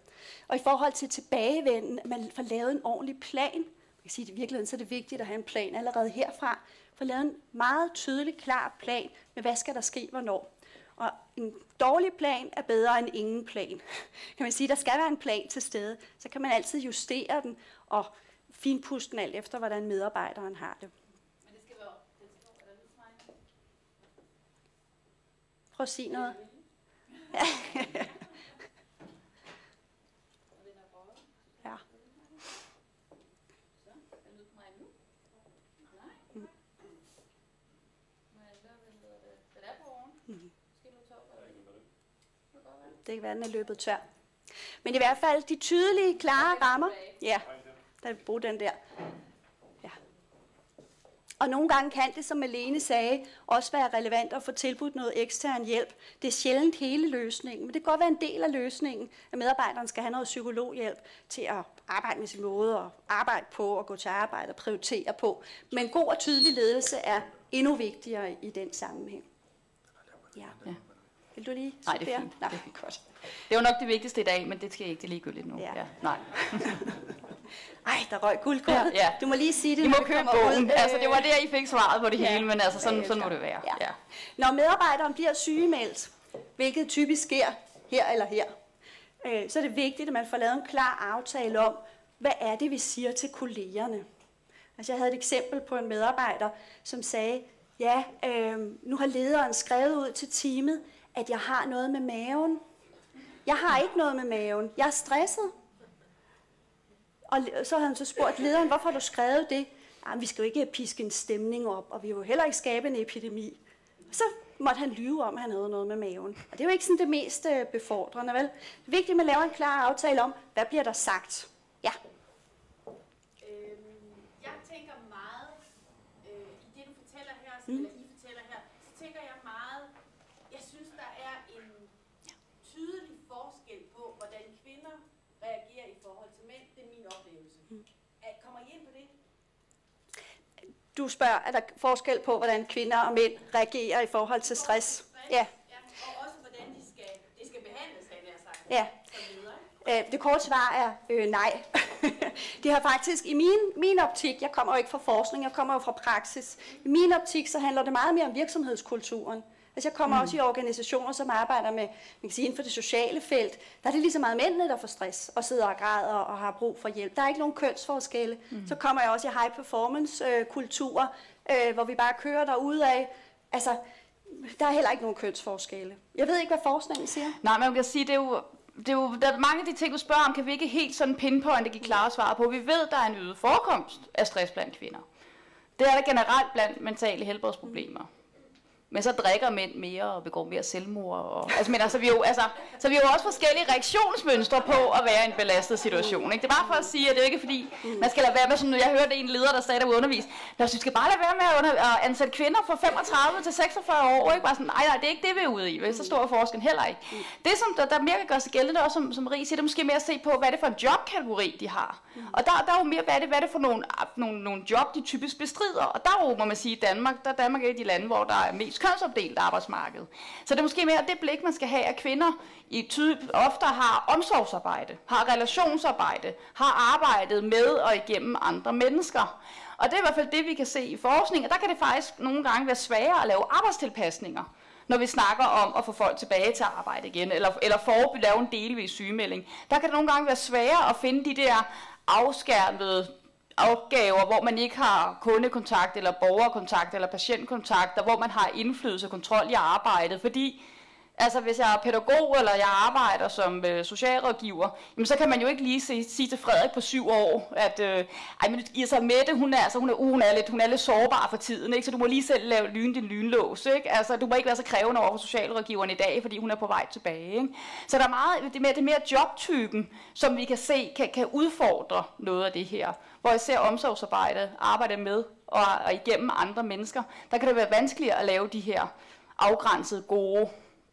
Og i forhold til tilbagevenden, at man får lavet en ordentlig plan, man kan sige, at i virkeligheden så er det vigtigt at have en plan allerede herfra, for lavet en meget tydelig, klar plan med, hvad skal der ske, hvornår. Og en dårlig plan er bedre end ingen plan. Kan man sige, der skal være en plan til stede, så kan man altid justere den og finpuste den alt efter, hvordan medarbejderen har det. Prøv at sige noget. ja. Det? Kan være, den er løbet tør. Men i hvert fald de tydelige, klare rammer. Ja, der vil bruge den der. Ja. Og nogle gange kan det, som Malene sagde, også være relevant at få tilbudt noget ekstern hjælp. Det er sjældent hele løsningen, men det kan godt være en del af løsningen, at medarbejderen skal have noget psykologhjælp til at arbejde med sin måde og arbejde på og gå til arbejde og prioritere på. Men god og tydelig ledelse er endnu vigtigere i den sammenhæng. Ja. Ja. Vil du lige Nej, det er fint. Nej, Det er godt. Det var nok det vigtigste i dag, men det skal jeg ikke, det ligegyldigt nu. Ja. Ja. Nej. Ej, der røg guldkortet. Ja, ja. Du må lige sige det, I må købe bogen. ud. Altså, det var Øh, der, I fik svaret på det Ja, hele, men altså, sådan, sådan må det være. Ja. Ja. Når medarbejderen bliver sygemeldt, hvilket typisk sker her eller her, øh, så er det vigtigt, at man får lavet en klar aftale om, hvad er det, vi siger til kollegerne. Altså, jeg havde et eksempel på en medarbejder, som sagde, ja, øh, nu har lederen skrevet ud til teamet, at jeg har noget med maven. Jeg har ikke noget med maven. Jeg er stresset. Og så havde han så spurgt lederen, hvorfor har du skrevet det? Jamen, vi skal jo ikke piske en stemning op, og vi vil jo heller ikke skabe en epidemi. Så måtte han lyve om, at han havde noget med maven. Og det er jo ikke sådan det mest øh, befordrende, vel? Det er vigtigt, at man laver en klar aftale om, hvad bliver der sagt. Ja. Øhm, jeg tænker meget, øh, i det du fortæller her, mm. eller I fortæller her, så tænker jeg meget, jeg synes, der er en tydelig forskel på, hvordan kvinder reagerer i forhold til mænd. Det er min oplevelse. Mm. At, kommer I ind på det? Du spørger, er der forskel på, hvordan kvinder og mænd reagerer i forhold til stress? Ja. Og også hvordan de skal, det skal behandles, havde jeg sagt. Ja. Øh, Det korte svar er øh, nej. det har faktisk i min, min optik, jeg kommer jo ikke fra forskning, jeg kommer jo fra praksis. I min optik, så handler det meget mere om virksomhedskulturen. Altså jeg kommer mm. også i organisationer, som arbejder med, man kan sige, inden for det sociale felt. Der er det lige så meget mændene, der får stress og sidder og græder og har brug for hjælp. Der er ikke nogen kønsforskelle. Mm. Så kommer jeg også i high performance øh, kulturer, øh, hvor vi bare kører derude af. Altså, der er heller ikke nogen kønsforskelle. Jeg ved ikke, hvad forskningen siger. Nej, men man kan sige, det er jo det er jo, der er mange af de ting, du spørger om, kan vi ikke helt sådan pinpointe give klare svar på. Vi ved, der er en øget forekomst af stress blandt kvinder. Det er der generelt blandt mentale helbredsproblemer. Men så drikker mænd mere og begår mere selvmord. Og, altså, men altså, vi jo, altså, så vi har jo også forskellige reaktionsmønstre på at være i en belastet situation. Ikke? Det er bare for at sige, at det er ikke fordi, man skal lade være med sådan, jeg hørte en leder, der sagde, der var undervist, Lad os, vi skal bare lade være med at, under, at ansætte kvinder fra 35 til 46 år. Ikke? Bare sådan, nej, nej, det er ikke det, vi er ude i. vel? Så stor er forskellen heller ikke. Det, som der, der mere kan gøre sig gældende, også som, som Rie siger, det er måske mere at se på, hvad er det for en jobkategori, de har. Og der, der er jo mere, hvad er det, hvad er det for nogle, nogle, nogle job, de typisk bestrider. Og der er jo, må man sige, Danmark, der er Danmark et af de lande, hvor der er mest kønsopdelt arbejdsmarked. Så det er måske mere det blik, man skal have, at kvinder i typ, ofte har omsorgsarbejde, har relationsarbejde, har arbejdet med og igennem andre mennesker. Og det er i hvert fald det, vi kan se i forskning, og der kan det faktisk nogle gange være sværere at lave arbejdstilpasninger når vi snakker om at få folk tilbage til arbejde igen, eller, eller forebygge lave en delvis sygemelding. Der kan det nogle gange være sværere at finde de der afskærmede opgaver, hvor man ikke har kundekontakt, eller borgerkontakt, eller patientkontakt, og hvor man har indflydelse og kontrol i arbejdet, fordi Altså hvis jeg er pædagog, eller jeg arbejder som øh, socialrådgiver, jamen, så kan man jo ikke lige sige, sige til Frederik på syv år, at øh, ej, men, altså, Mette, hun er, altså, hun, er, uh, hun, er lidt, hun er lidt sårbar for tiden, ikke? så du må lige selv lave lyn din lynlås. Ikke? Altså, du må ikke være så krævende over for socialrådgiveren i dag, fordi hun er på vej tilbage. Ikke? Så der er meget, det er mere, det er mere jobtypen, som vi kan se kan, kan udfordre noget af det her. Hvor især omsorgsarbejde, arbejde med og, og igennem andre mennesker, der kan det være vanskeligere at lave de her afgrænsede, gode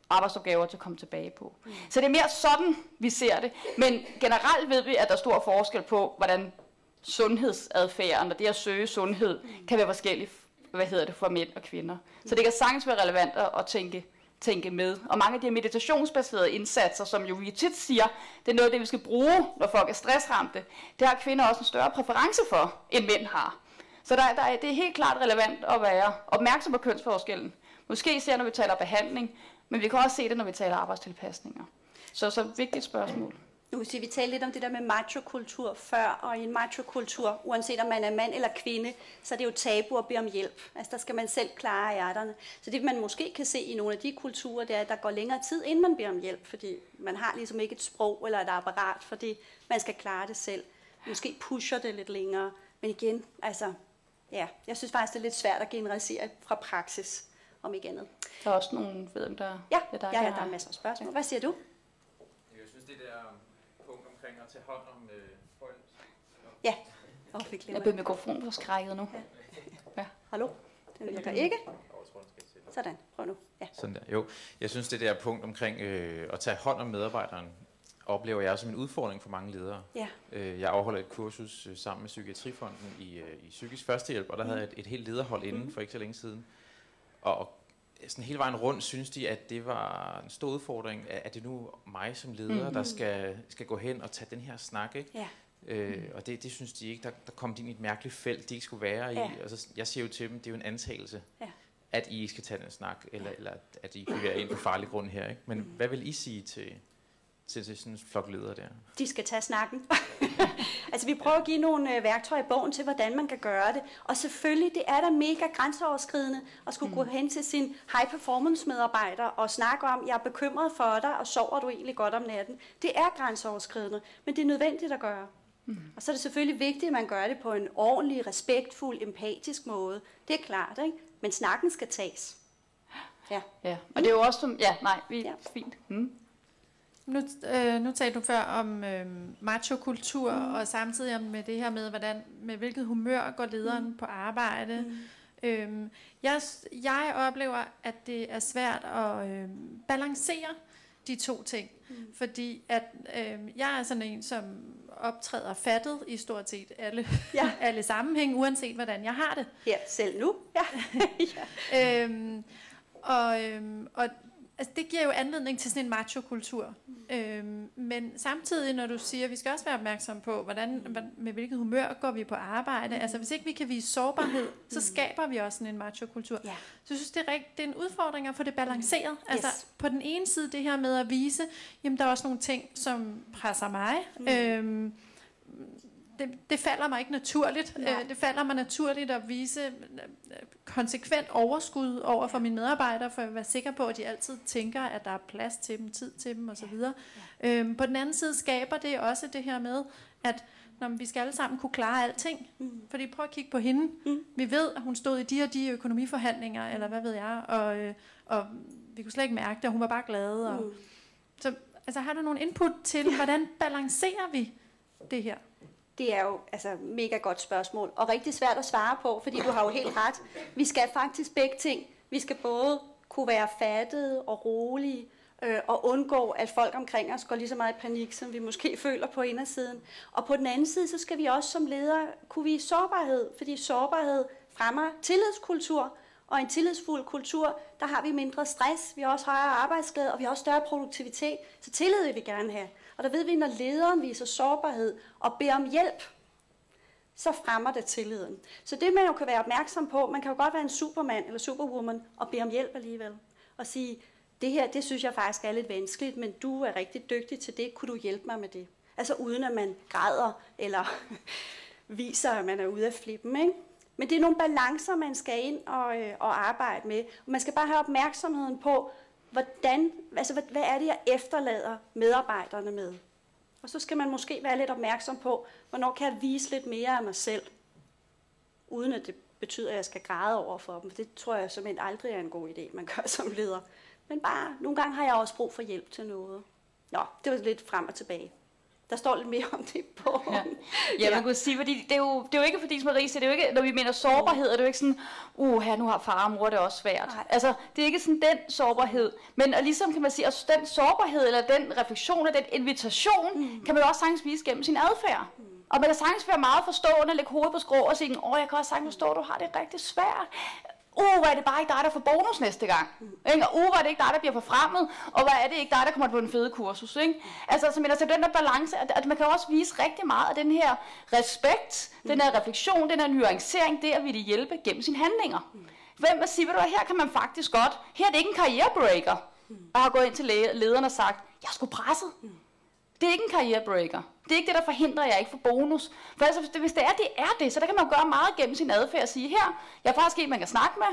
arbejdsopgaver til at komme tilbage på. Mm. Så det er mere sådan, vi ser det. Men generelt ved vi, at der er stor forskel på, hvordan sundhedsadfærden og det at søge sundhed mm. kan være forskelligt hvad hedder det, for mænd og kvinder. Mm. Så det kan sagtens være relevant at, at tænke, tænke med. Og mange af de her meditationsbaserede indsatser, som jo vi tit siger, det er noget af det, vi skal bruge, når folk er stressramte, det har kvinder også en større præference for, end mænd har. Så der, der er, det er helt klart relevant at være opmærksom på kønsforskellen. Måske især, når vi taler behandling, men vi kan også se det, når vi taler arbejdstilpasninger. Så så vigtigt spørgsmål. Nu kan sige, vi talte lidt om det der med machokultur før, og i en machokultur, uanset om man er mand eller kvinde, så er det jo tabu at bede om hjælp. Altså der skal man selv klare hjerterne. Så det man måske kan se i nogle af de kulturer, det er, at der går længere tid, inden man beder om hjælp, fordi man har ligesom ikke et sprog eller et apparat, fordi man skal klare det selv. Måske pusher det lidt længere. Men igen, altså, ja, jeg synes faktisk, det er lidt svært at generalisere fra praksis, om ikke andet. Der er også nogle, ved der, Ja, der, ja, ja, der er masser af spørgsmål. Hvad siger du? Jeg synes, det der at tage hånd om øh, folk. Ja. Oh, vi Jeg glemmer. bliver mikrofon for skrækket nu. Hallo? Den virker ikke. Sådan, prøv nu. Ja. Sådan der. Jo, jeg synes, det der punkt omkring øh, at tage hånd om medarbejderen, oplever jeg som en udfordring for mange ledere. Ja. Øh, jeg afholder et kursus øh, sammen med Psykiatrifonden i, øh, i psykisk førstehjælp, og der havde jeg et, et helt lederhold inden for ikke så længe siden. Og, og sådan hele vejen rundt synes de, at det var en stor udfordring, at det nu mig som leder, der skal, skal gå hen og tage den her snak. Ikke? Ja. Øh, og det, det synes de ikke, der, der kom de ind i et mærkeligt felt, de ikke skulle være Ja. i. Og så, jeg siger jo til dem, det er jo en antagelse, Ja. at I skal tage den snak, eller, eller at- I bevæger ind på farlig grund her. Ikke? Men hvad vil I sige til, til, til sådan en flok ledere der? De skal tage snakken. altså, vi prøver at give nogle øh, værktøjer i bogen til, hvordan man kan gøre det. Og selvfølgelig, det er da mega grænseoverskridende at skulle mm. gå hen til sin high performance medarbejder og snakke om, jeg er bekymret for dig, og sover du egentlig godt om natten. Det er grænseoverskridende, men det er nødvendigt at gøre. Mm. Og så er det selvfølgelig vigtigt, at man gør det på en ordentlig, respektfuld, empatisk måde. Det er klart, ikke? Men snakken skal tages. Ja. Ja, og det er jo også ja, nej, vi, ja. fint. Mm. Nu, øh, nu talte du før om øh, machokultur, mm. og samtidig om med det her med, hvordan, med hvilket humør går lederen mm. på arbejde. Mm. Øhm, jeg, jeg oplever, at det er svært at øh, balancere de to ting. Mm. Fordi at øh, jeg er sådan en, som optræder fattet i stort set alle, Ja. ja. alle sammenhæng, uanset hvordan jeg har det. Her, selv nu. Ja. ja. Øhm, og, øhm, og altså, det giver jo anledning til sådan en machokultur. Mm. Øhm, men samtidig, når du siger, at vi skal også være opmærksom på, hvordan, hvad- med hvilket humør går vi på arbejde. Mm. Altså, hvis ikke vi kan vise sårbarhed, så skaber vi også sådan en machokultur. Ja. Så jeg synes, det er, rigt, det er en udfordring at få det balanceret. Mm. Altså, Yes. på den ene side det her med at vise, jamen der er også nogle ting, som presser mig. Mm. Øhm, det, det falder mig ikke naturligt. Nej. Øh, det falder mig naturligt at vise øh, konsekvent overskud over for mine medarbejdere, for at være sikker på, at de altid tænker, at der er plads til dem, tid til dem osv. Ja. Øhm, på den anden side skaber det også det her med, at når vi skal alle sammen kunne klare alting. Mm. Fordi prøv at kigge på hende. Mm. Vi ved, at hun stod i de og de økonomiforhandlinger, eller hvad ved jeg, og, øh, og vi kunne slet ikke mærke det, og hun var bare glad. Og, Mm. Så altså, har du nogle input til, hvordan balancerer vi det her? Det er jo altså mega godt spørgsmål, og rigtig svært at svare på, fordi du har jo helt ret. Vi skal faktisk begge ting. Vi skal både kunne være fattede og rolige, øh, og undgå, at folk omkring os går lige så meget i panik, som vi måske føler på indersiden. Og på den anden side, så skal vi også som ledere kunne vise sårbarhed, fordi sårbarhed fremmer tillidskultur, og en tillidsfuld kultur, der har vi mindre stress, vi har også højere arbejdsglæde, og vi har også større produktivitet. Så tillid vil vi gerne have. Og der ved vi, når lederen viser sårbarhed og beder om hjælp, så fremmer det tilliden. Så det man jo kan være opmærksom på, man kan jo godt være en supermand eller superwoman og bede om hjælp alligevel. Og sige, det her, det synes jeg faktisk er lidt vanskeligt, men du er rigtig dygtig til det, kunne du hjælpe mig med det? Altså uden at man græder eller viser, at man er ude af flippen, ikke? Men det er nogle balancer, man skal ind og, øh, og arbejde med. Og man skal bare have opmærksomheden på, hvordan, altså, hvad, hvad er det, jeg efterlader medarbejderne med? Og så skal man måske være lidt opmærksom på, hvornår kan jeg vise lidt mere af mig selv, uden at det betyder, at jeg skal græde over for dem. For det tror jeg simpelthen aldrig er en god idé, man gør som leder. Men bare, nogle gange har jeg også brug for hjælp til noget. Nå, det var lidt frem og tilbage. Der står lidt mere om det i bogen. Ja. Ja, man kunne sige, fordi det er jo, det er jo ikke fordi, som Marie siger, det er jo ikke, når vi mener sårbarhed, er det jo ikke sådan, uh, her nu har far og mor det også svært. Nej. Altså, det er ikke sådan den sårbarhed, men og ligesom kan man sige, at den sårbarhed, eller den refleksion, eller den invitation, mm. kan man jo også sagtens vise gennem sin adfærd. Mm. Og man kan sagtens være meget forstående, lægge hovedet på skrå og sige, åh, jeg kan også sagtens forstå, at du har det rigtig svært uh, hvor er det bare ikke dig, der får bonus næste gang. Ikke? Og uh, hvor er det ikke dig, der bliver forfremmet, og hvor er det ikke dig, der kommer på en fede kursus. Ikke? Altså, så, men altså, den der balance, at, at man kan også vise rigtig meget af den her respekt, den her refleksion, den her nuancering, det at ville hjælpe gennem sine handlinger. Hvem at sige, ved du hvad, her kan man faktisk godt, her er det ikke en karrierebreaker, og har gået ind til lederen og sagt, jeg skulle sgu Mm. Det er ikke en karrierebreaker. Det er ikke det, der forhindrer, at jeg ikke får bonus. For altså, hvis det, er, det er det, så der kan man jo gøre meget gennem sin adfærd og sige, her, jeg er faktisk en, man kan snakke med.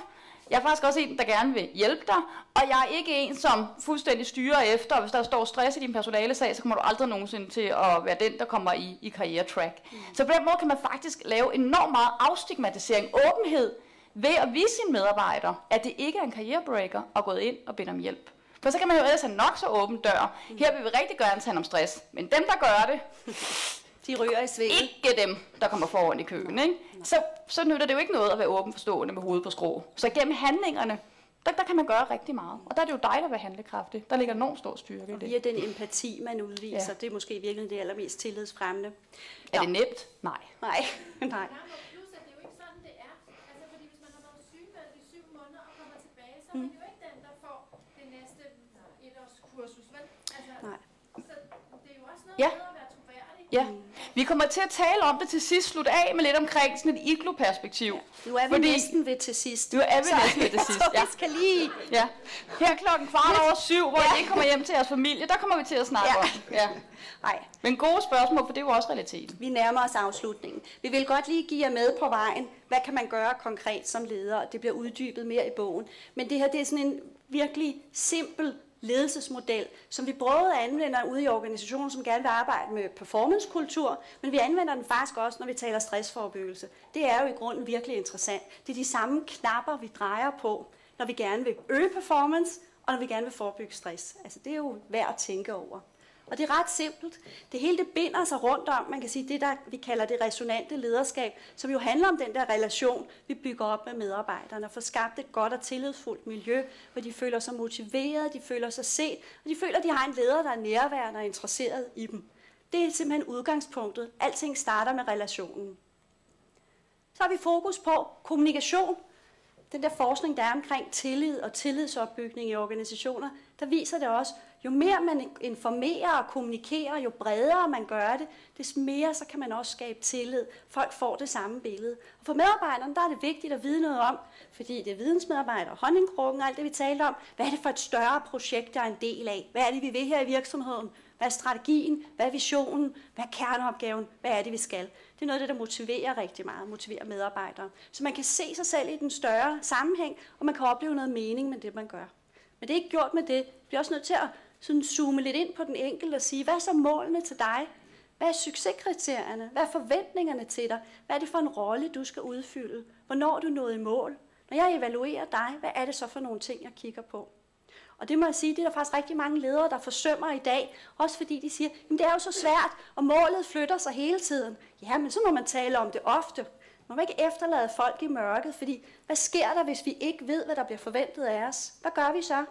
Jeg er faktisk også en, der gerne vil hjælpe dig. Og jeg er ikke en, som fuldstændig styrer efter, og hvis der står stress i din personale sag, så kommer du aldrig nogensinde til at være den, der kommer i, i karrieretrack. Mm. Så på den måde kan man faktisk lave enormt meget afstigmatisering, åbenhed, ved at vise sine medarbejdere, at det ikke er en karrierebreaker og gået ind og bede om hjælp. For så kan man jo ellers have nok så åben dør. Her vil vi rigtig gerne tale om stress. Men dem, der gør det, De ryger i svingen. ikke dem, der kommer foran i køen. Ikke? Så, så nytter det jo ikke noget at være åben forstående med hovedet på skrå. Så gennem handlingerne, der, der kan man gøre rigtig meget. Og der er det jo dig, der vil handlekraftig. Der ligger enormt stor styrke i det. Via den empati, man udviser, Ja. det er måske virkelig det allermest tillidsfremmende. Er det nemt? Nej. Nej, nej. Der må plus, at det er jo ikke sådan, det er. Altså, fordi hvis man har været sygemeldt i syv måneder og kommer tilbage, så er man jo ikke den, der får det næste etårskursus, vel? Altså, Nej. Så det er jo også noget Ja. Ja. Vi kommer til at tale om det til sidst, slutte af med lidt omkring sådan et iglo-perspektiv. Nu er vi Fordi- næsten ved til sidst. Nu er vi næsten ved til sidst, ja. vi skal lige... Ja. Her klokken kvart over syv, hvor ja. I ikke kommer hjem til jeres familie, der kommer vi til at snakke Ja. om. Ja. Nej, Men gode spørgsmål, for det er jo også realiteten. vi nærmer os afslutningen. Vi vil godt lige give jer med på vejen. Hvad kan man gøre konkret som leder? Det bliver uddybet mere i bogen. Men det her det er sådan en virkelig simpel ledelsesmodel, som vi både anvender ude i organisationer, som gerne vil arbejde med performancekultur, men vi anvender den faktisk også, når vi taler stressforebyggelse. Det er jo i grunden virkelig interessant. Det er de samme knapper, vi drejer på, når vi gerne vil øge performance, og når vi gerne vil forebygge stress. Altså det er jo værd at tænke over. Og det er ret simpelt. Det hele det binder sig rundt om, man kan sige, det der vi kalder det resonante lederskab, som jo handler om den der relation, vi bygger op med medarbejderne, og får skabt et godt og tillidsfuldt miljø, hvor de føler sig motiveret, de føler sig set, og de føler, at de har en leder, der er nærværende og interesseret i dem. Det er simpelthen udgangspunktet. Alting starter med relationen. Så har vi fokus på kommunikation. Den der forskning, der er omkring tillid og tillidsopbygning i organisationer, der viser det også, jo mere man informerer og kommunikerer, jo bredere man gør det, des mere så kan man også skabe tillid. Folk får det samme billede. Og for medarbejderne, der er det vigtigt at vide noget om, fordi det er vidensmedarbejdere, honningkrukken og alt det, vi talte om. Hvad er det for et større projekt, der er en del af? Hvad er det, vi vil her i virksomheden? Hvad er strategien? Hvad er visionen? Hvad er kerneopgaven? Hvad er det, vi skal? Det er noget af det, der motiverer rigtig meget, motiverer medarbejdere. Så man kan se sig selv i den større sammenhæng, og man kan opleve noget mening med det, man gør. Men det er ikke gjort med det. Vi er også nødt til at sådan zoome lidt ind på den enkelte og sige, hvad er så målene til dig? Hvad er succeskriterierne? Hvad er forventningerne til dig? Hvad er det for en rolle, du skal udfylde? Hvornår er du nået i mål? Når jeg evaluerer dig, hvad er det så for nogle ting, jeg kigger på? Og det må jeg sige, det er der faktisk rigtig mange ledere, der forsømmer i dag. Også fordi de siger, at det er jo så svært, og målet flytter sig hele tiden. Ja, men så må man tale om det ofte. Man må ikke efterlade folk i mørket, fordi hvad sker der, hvis vi ikke ved, hvad der bliver forventet af os? Hvad gør vi så?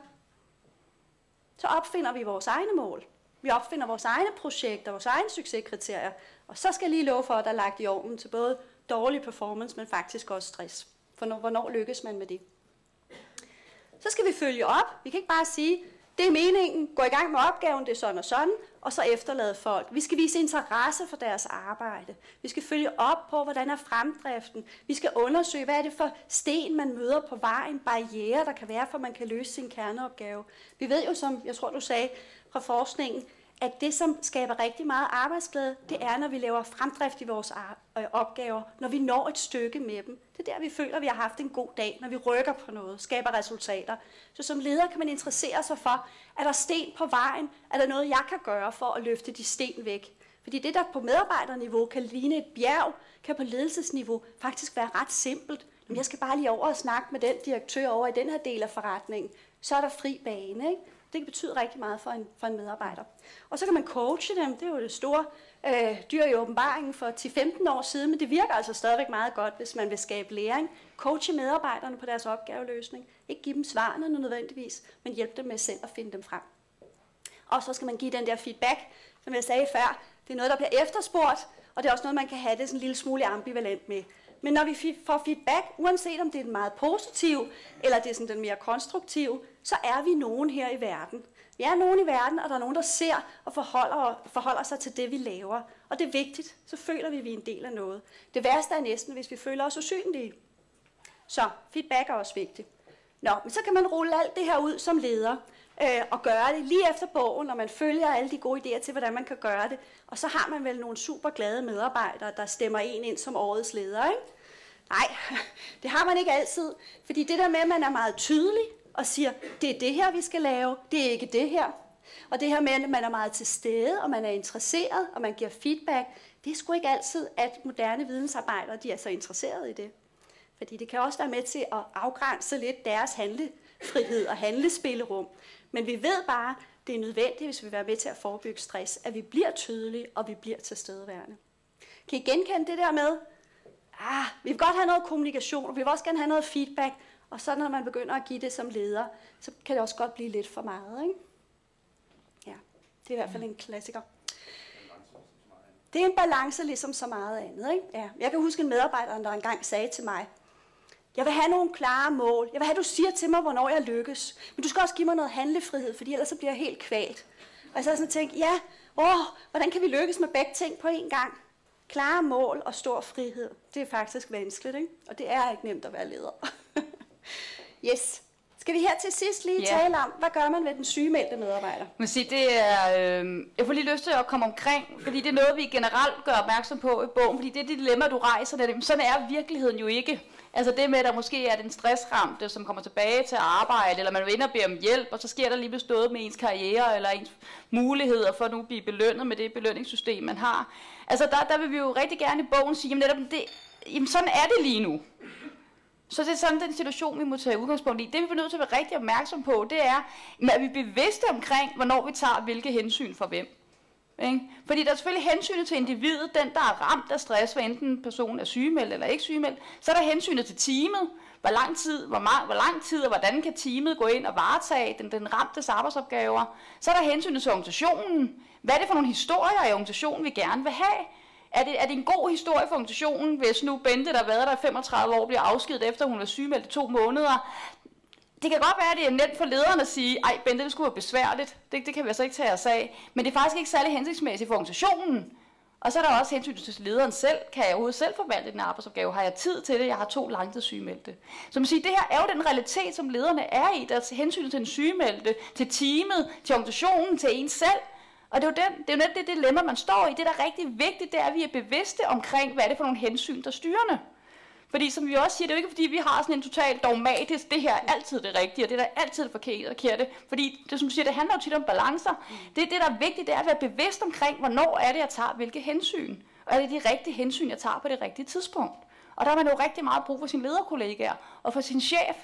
Så opfinder vi vores egne mål. Vi opfinder vores egne projekter, vores egne succeskriterier. Og så skal jeg lige love for, at der er lagt i ovnen til både dårlig performance, men faktisk også stress. For når, hvornår lykkes man med det? Så skal vi følge op. Vi kan ikke bare sige, det er meningen, gå i gang med opgaven, det er sådan og sådan, og så efterlade folk. Vi skal vise interesse for deres arbejde. Vi skal følge op på, hvordan er fremdriften. Vi skal undersøge, hvad er det for sten, man møder på vejen, barriere, der kan være, for man kan løse sin kerneopgave. Vi ved jo, som jeg tror, du sagde fra forskningen, at det, som skaber rigtig meget arbejdsglæde, det er, når vi laver fremdrift i vores øh, opgaver, når vi når et stykke med dem. Det er der, vi føler, at vi har haft en god dag, når vi rykker på noget, skaber resultater. Så som leder kan man interessere sig for, er der sten på vejen? Er der noget, jeg kan gøre for at løfte de sten væk? Fordi det, der på medarbejderniveau kan ligne et bjerg, kan på ledelsesniveau faktisk være ret simpelt. Jamen, jeg skal bare lige over og snakke med den direktør over i den her del af forretningen. Så er der fri bane, ikke? Det kan betyde rigtig meget for en, for en medarbejder. Og så kan man coache dem. Det er jo det store øh, dyr i åbenbaringen for 10-15 år siden, men det virker altså stadigvæk meget godt, hvis man vil skabe læring. Coache medarbejderne på deres opgaveløsning. Ikke give dem svarene nødvendigvis, men hjælpe dem med selv at finde dem frem. Og så skal man give den der feedback, som jeg sagde før. Det er noget, der bliver efterspurgt, og det er også noget, man kan have det sådan en lille smule ambivalent med. Men når vi får feedback, uanset om det er den meget positiv, eller det er sådan den mere konstruktive, så er vi nogen her i verden. Vi er nogen i verden, og der er nogen, der ser og forholder, forholder sig til det, vi laver. Og det er vigtigt, så føler vi, at vi er en del af noget. Det værste er næsten, hvis vi føler os usynlige. Så feedback er også vigtigt. Nå, men så kan man rulle alt det her ud som leder, øh, og gøre det lige efter bogen, når man følger alle de gode idéer til, hvordan man kan gøre det. Og så har man vel nogle super glade medarbejdere, der stemmer en ind som årets leder, ikke? Nej, det har man ikke altid. Fordi det der med, at man er meget tydelig og siger, det er det her, vi skal lave, det er ikke det her. Og det her med, at man er meget til stede, og man er interesseret, og man giver feedback, det er sgu ikke altid, at moderne vidensarbejdere de er så interesserede i det. Fordi det kan også være med til at afgrænse lidt deres handlefrihed og handlespillerum. Men vi ved bare, det er nødvendigt, hvis vi vil være med til at forebygge stress, at vi bliver tydelige, og vi bliver tilstedeværende. Kan I genkende det der med, ah, vi vil godt have noget kommunikation, og vi vil også gerne have noget feedback, og så når man begynder at give det som leder, så kan det også godt blive lidt for meget. Ikke? Ja, det er i hvert fald en klassiker. Det er en balance ligesom så meget andet. Ikke? Ja. Jeg kan huske en medarbejder, der engang sagde til mig, jeg vil have nogle klare mål. Jeg vil have, at du siger til mig, hvornår jeg lykkes. Men du skal også give mig noget handlefrihed, fordi ellers så bliver jeg helt kvalt. Og så har jeg sådan tænkt, ja, åh, hvordan kan vi lykkes med begge ting på én gang? Klare mål og stor frihed. Det er faktisk vanskeligt, ikke? Og det er ikke nemt at være leder. yes. Skal vi her til sidst lige Ja. tale om, hvad gør man ved den sygemeldte medarbejder? Man sige, det er, øh, jeg får lige lyst til at komme omkring, fordi det er noget, vi generelt gør opmærksom på i bogen, fordi det er det dilemma, du rejser, det er, det- sådan er virkeligheden jo ikke. Altså det med, at der måske er den stressramte, som kommer tilbage til arbejde, eller man vil ind og bede om hjælp, og så sker der lige bestået med ens karriere, eller ens muligheder for at nu blive belønnet med det belønningssystem, man har. Altså der, der vil vi jo rigtig gerne i bogen sige, jamen netop det, jamen sådan er det lige nu. Så det er sådan den situation, vi må tage udgangspunkt i. Det vi bliver nødt til at være rigtig opmærksom på, det er, at vi er bevidste omkring, hvornår vi tager hvilke hensyn for hvem. Ikke? Fordi der er selvfølgelig hensynet til individet, den der er ramt af stress, hvad enten personen er sygemeldt eller ikke sygemeldt. Så er der hensynet til teamet, hvor lang tid, hvor, meget, hvor lang tid og hvordan kan teamet gå ind og varetage den, den ramtes arbejdsopgaver. Så er der hensynet til organisationen. Hvad er det for nogle historier i organisationen, vi gerne vil have? Er det, er det en god historie for organisationen, hvis nu Bente, der har været der i 35 år, bliver afskedet efter hun var sygemeldt i to måneder? Det kan godt være, at det er nemt for lederen at sige, ej Bente, det skulle være besværligt. Det, det kan vi altså ikke tage os af. Men det er faktisk ikke særlig hensigtsmæssigt for organisationen. Og så er der også hensyn til lederen selv. Kan jeg overhovedet selv forvalte den arbejdsopgave? Har jeg tid til det? Jeg har to langtidssygemeldte. Så man siger, det her er jo den realitet, som lederne er i. Der er hensyn til den sygemeldte, til teamet, til organisationen, til en selv. Og det er jo, den, det, er jo net det dilemma, man står i. Det, der er rigtig vigtigt, det er, at vi er bevidste omkring, hvad er det for nogle hensyn, der styrer styrende. Fordi som vi også siger, det er jo ikke fordi, vi har sådan en totalt dogmatisk, det her er altid det rigtige, og det der er altid det forkerte. Fordi det, som du siger, det handler jo tit om balancer. Det, det, der er vigtigt, det er at være bevidst omkring, hvornår er det, jeg tager hvilke hensyn. Og er det de rigtige hensyn, jeg tager på det rigtige tidspunkt. Og der har man jo rigtig meget brug for sine lederkollegaer og for sin chef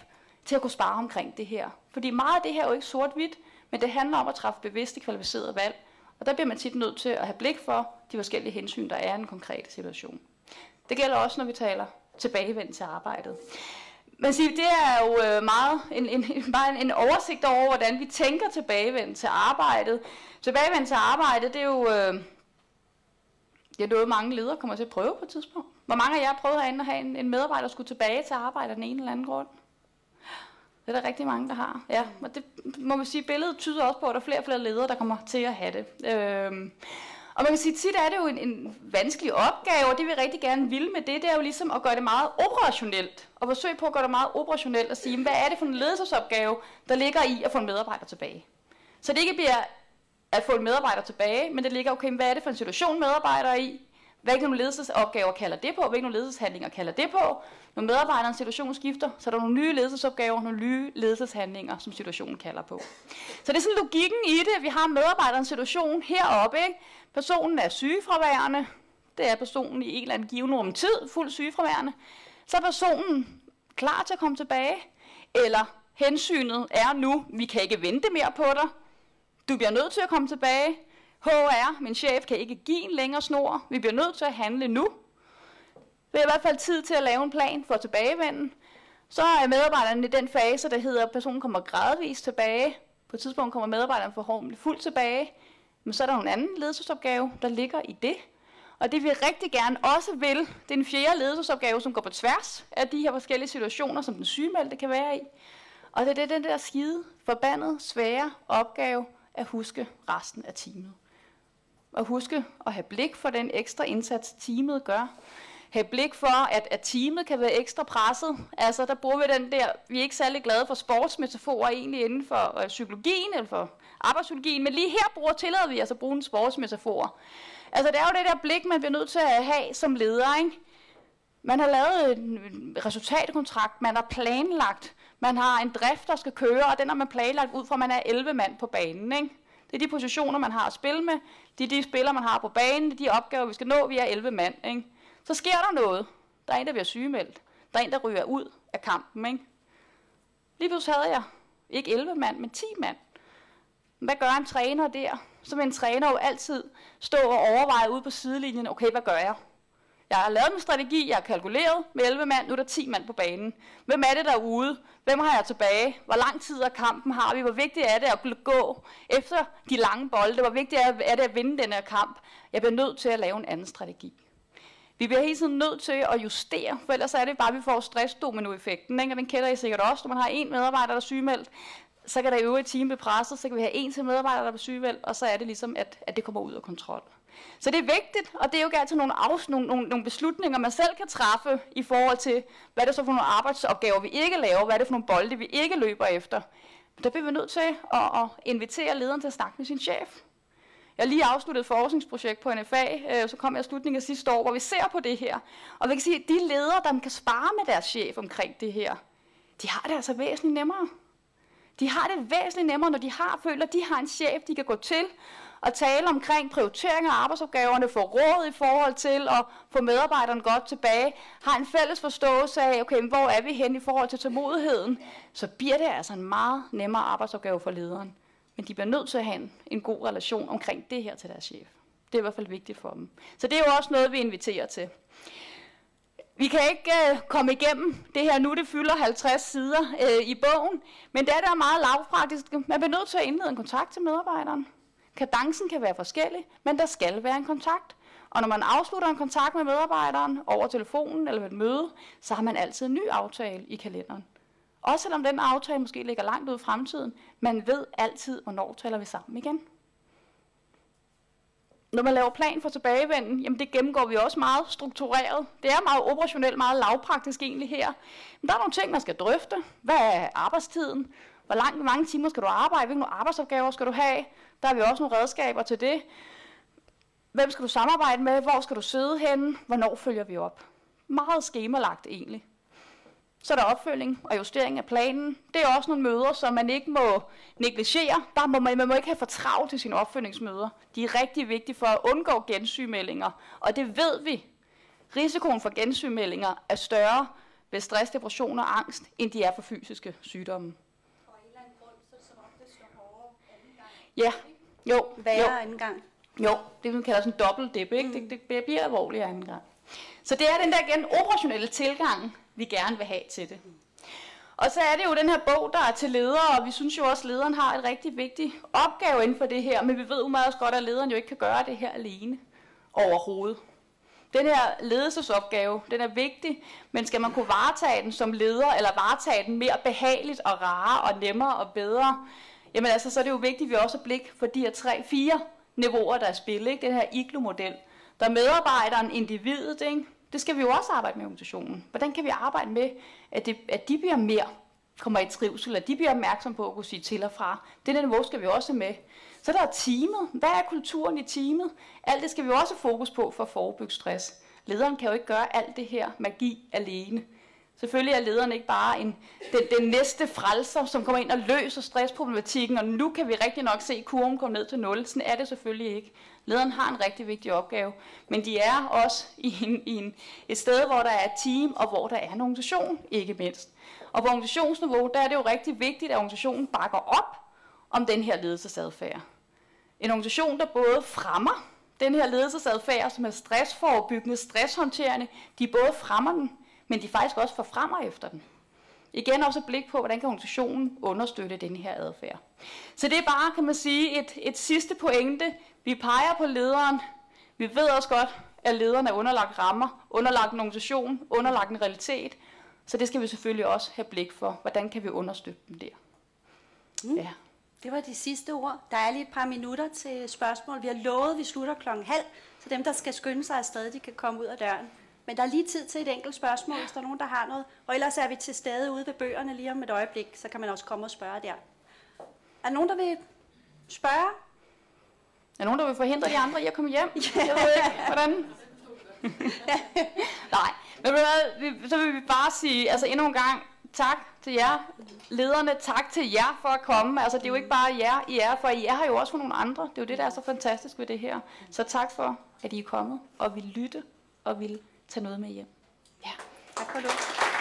til at kunne spare omkring det her. Fordi meget af det her er jo ikke sort-hvidt, men det handler om at træffe bevidste, kvalificerede valg. Og der bliver man tit nødt til at have blik for de forskellige hensyn, der er i en konkret situation. Det gælder også, når vi taler tilbagevendt til arbejdet. Man siger, det er jo øh, meget en, en, bare en, en oversigt over, hvordan vi tænker tilbagevendt til arbejdet. Tilbagevendt til arbejdet, det er jo øh, det er noget, mange ledere kommer til at prøve på et tidspunkt. Hvor mange af jer har prøvet herinde at have en, en medarbejder, der skulle tilbage til arbejde af den ene eller anden grund? Det er der rigtig mange, der har. Ja, og det må man sige, billedet tyder også på, at der er flere og flere ledere, der kommer til at have det. Øh, og man kan sige, tit er det jo en, en vanskelig opgave, og det vi rigtig gerne vil med det, det er jo ligesom at gøre det meget operationelt. Og forsøge på at gøre det meget operationelt og sige, hvad er det for en ledelsesopgave, der ligger i at få en medarbejder tilbage. Så det ikke bliver at få en medarbejder tilbage, men det ligger, okay, hvad er det for en situation, medarbejder er i? Hvilke nogle ledelsesopgaver kalder det på? Hvilke nogle ledelseshandlinger kalder det på? Når medarbejderens situation skifter, så er der nogle nye ledelsesopgaver, nogle nye ledelseshandlinger, som situationen kalder på. Så det er sådan logikken i det, at vi har medarbejderens situation heroppe. Ikke? Personen er sygefraværende. Det er personen i en eller anden given rum tid, fuld sygefraværende. Så er personen klar til at komme tilbage. Eller hensynet er nu, vi kan ikke vente mere på dig. Du bliver nødt til at komme tilbage. HR, min chef, kan ikke give en længere snor. Vi bliver nødt til at handle nu. Det er i hvert fald tid til at lave en plan for tilbagevenden. Så er medarbejderne i den fase, der hedder, at personen kommer gradvist tilbage. På et tidspunkt kommer medarbejderen forhåbentlig fuldt tilbage. Men så er der en anden ledelsesopgave, der ligger i det. Og Og det vi rigtig gerne også vil, det er en fjerde ledelsesopgave, som går på tværs af de her forskellige situationer, som den sygemeldte kan være i. Og det er den der skide, forbandet, svære opgave at huske resten af teamet. Og huske at have blik for den ekstra indsats, teamet gør. Have blik for, at, at teamet kan være ekstra presset. Altså, der bruger vi den der, vi er ikke særlig glade for sportsmetaforer egentlig inden for øh, psykologien eller for arbejdspsykologien, men lige her bruger, tillader vi altså at bruge en sportsmetafor. Altså, det er jo det der blik, man bliver nødt til at have som leder, ikke? Man har lavet en resultatkontrakt, man har planlagt, man har en drift, der skal køre, og den har man planlagt ud fra, at man er 11 mand på banen. Ikke? Det er de positioner, man har at spille med, det er de spillere, man har på banen, det er de opgaver, vi skal nå, vi er 11 mand. Ikke? Så sker der noget. Der er en, der bliver sygemeldt. Der er en, der ryger ud af kampen. Ikke? Lige pludselig havde jeg ikke 11 mand, men 10 mand. Hvad gør en træner der? Så vil en træner jo altid stå og overveje ude på sidelinjen, okay, hvad gør jeg? Jeg har lavet en strategi, jeg har kalkuleret med 11 mand, nu er der 10 mand på banen. Hvem er det derude? Hvem har jeg tilbage? Hvor lang tid af kampen har vi? Hvor vigtigt er det at gå efter de lange bolde? Hvor vigtigt er det at vinde den her kamp? Jeg bliver nødt til at lave en anden strategi. Vi bliver hele tiden nødt til at justere, for ellers er det bare, at vi får stressdominoeffekten. Ikke? Og den kender I sikkert også, når man har en medarbejder, der er sygemeldt, så kan der i øvrigt time blive presset, så kan vi have en til medarbejder, der er sygemeldt, og så er det ligesom, at, at det kommer ud af kontrol. Så det er vigtigt, og det er jo ikke altid nogle, afs, nogle, nogle, nogle beslutninger, man selv kan træffe i forhold til, hvad er det så for nogle arbejdsopgaver, vi ikke laver, hvad er det for nogle bolde, vi ikke løber efter. Men der bliver vi nødt til at, at invitere lederen til at snakke med sin chef. Jeg har lige afsluttet et forskningsprojekt på NFA, øh, så kom jeg i slutningen af sidste år, hvor vi ser på det her. Og vi kan sige, at de ledere, der kan spare med deres chef omkring det her, de har det altså væsentligt nemmere. De har det væsentligt nemmere, når de har føler, at de har en chef, de kan gå til og tale omkring prioritering af arbejdsopgaverne, få råd i forhold til at få medarbejderen godt tilbage, har en fælles forståelse af, okay, hvor er vi hen i forhold til tålmodigheden, så bliver det altså en meget nemmere arbejdsopgave for lederen. Men de bliver nødt til at have en, en god relation omkring det her til deres chef. Det er i hvert fald vigtigt for dem. Så det er jo også noget, vi inviterer til. Vi kan ikke øh, komme igennem det her nu, det fylder 50 sider øh, i bogen, men det er der meget lavpraktisk. Man bliver nødt til at indlede en kontakt til medarbejderen. Kadencen kan være forskellig, men der skal være en kontakt. Og når man afslutter en kontakt med medarbejderen over telefonen eller ved et møde, så har man altid en ny aftale i kalenderen. Også selvom den aftale måske ligger langt ud i fremtiden, man ved altid, hvornår taler vi sammen igen. Når man laver plan for tilbagevenden, jamen det gennemgår vi også meget struktureret. Det er meget operationelt, meget lavpraktisk egentlig her. Men der er nogle ting, man skal drøfte. Hvad er arbejdstiden? Hvor, lang, mange timer skal du arbejde? Hvilke arbejdsopgaver skal du have? Der har vi også nogle redskaber til det. Hvem skal du samarbejde med? Hvor skal du sidde henne? Hvornår følger vi op? Meget skemalagt egentlig. Så er der opfølging og justering af planen. Det er også nogle møder, som man ikke må negligere. Der må man, man må ikke have for travlt til sine opfølgningsmøder. De er rigtig vigtige for at undgå gensygemeldinger. Og det ved vi. Risikoen for gensygemeldinger er større ved stress, depression og angst, end de er for fysiske sygdomme. Ja, jo. Værre jo. anden gang. Jo, det vi kalder sådan en dobbelt dip, ikke? Mm. Det, det bliver alvorligt anden gang. Så det er den der igen operationelle tilgang, vi gerne vil have til det. Og så er det jo den her bog, der er til ledere, og vi synes jo også, at lederen har et rigtig vigtigt opgave inden for det her, men vi ved jo meget også godt, at lederen jo ikke kan gøre det her alene overhovedet. Den her ledelsesopgave, den er vigtig, men skal man kunne varetage den som leder, eller varetage den mere behageligt og rare og nemmere og bedre, jamen altså, så er det jo vigtigt, at vi også har blik for de her tre, fire niveauer, der er spillet. Ikke? Den her IGLO-model. Der er medarbejderen, individet, ikke? Det skal vi jo også arbejde med organisationen. Hvordan kan vi arbejde med, at, det, at de bliver mere kommer i trivsel, at de bliver opmærksom på at kunne sige til og fra. Det niveau skal vi også med. Så der er teamet. Hvad er kulturen i teamet? Alt det skal vi også fokus på for at forebygge stress. Lederen kan jo ikke gøre alt det her magi alene. Selvfølgelig er lederen ikke bare en, den, den næste frelser, som kommer ind og løser stressproblematikken, og nu kan vi rigtig nok se kurven komme ned til 0. Sådan er det selvfølgelig ikke. Lederen har en rigtig vigtig opgave, men de er også i, en, i en, et sted, hvor der er et team, og hvor der er en organisation, ikke mindst. Og på organisationsniveau, der er det jo rigtig vigtigt, at organisationen bakker op om den her ledelsesadfærd. En organisation, der både fremmer den her ledelsesadfærd, som er stressforebyggende, stresshåndterende, de både fremmer den, men de faktisk også forfremmer efter den. Igen også et blik på, hvordan kan organisationen understøtte den her adfærd. Så det er bare, kan man sige, et, et sidste pointe. Vi peger på lederen. Vi ved også godt, at lederne er underlagt rammer, underlagt en organisation, underlagt en realitet. Så det skal vi selvfølgelig også have blik for. Hvordan kan vi understøtte dem der? Mm. Ja. Det var de sidste ord. Der er lige et par minutter til spørgsmål. Vi har lovet, at vi slutter klokken halv, så dem, der skal skynde sig afsted, de kan komme ud af døren. Men der er lige tid til et enkelt spørgsmål, hvis der er nogen, der har noget. Og ellers er vi til stede ude ved bøgerne lige om et øjeblik, så kan man også komme og spørge der. Er der nogen, der vil spørge? Er nogen, der vil forhindre de andre i at komme hjem? Jeg ved ikke, hvordan? Nej, men så vil vi bare sige, altså endnu en gang, tak til jer, lederne, tak til jer for at komme. Altså det er jo ikke bare jer, I er, for I er her jo også for nogle andre. Det er jo det, der er så fantastisk ved det her. Så tak for, at I er kommet og vil lytte og vil tage noget med hjem. Tak for det.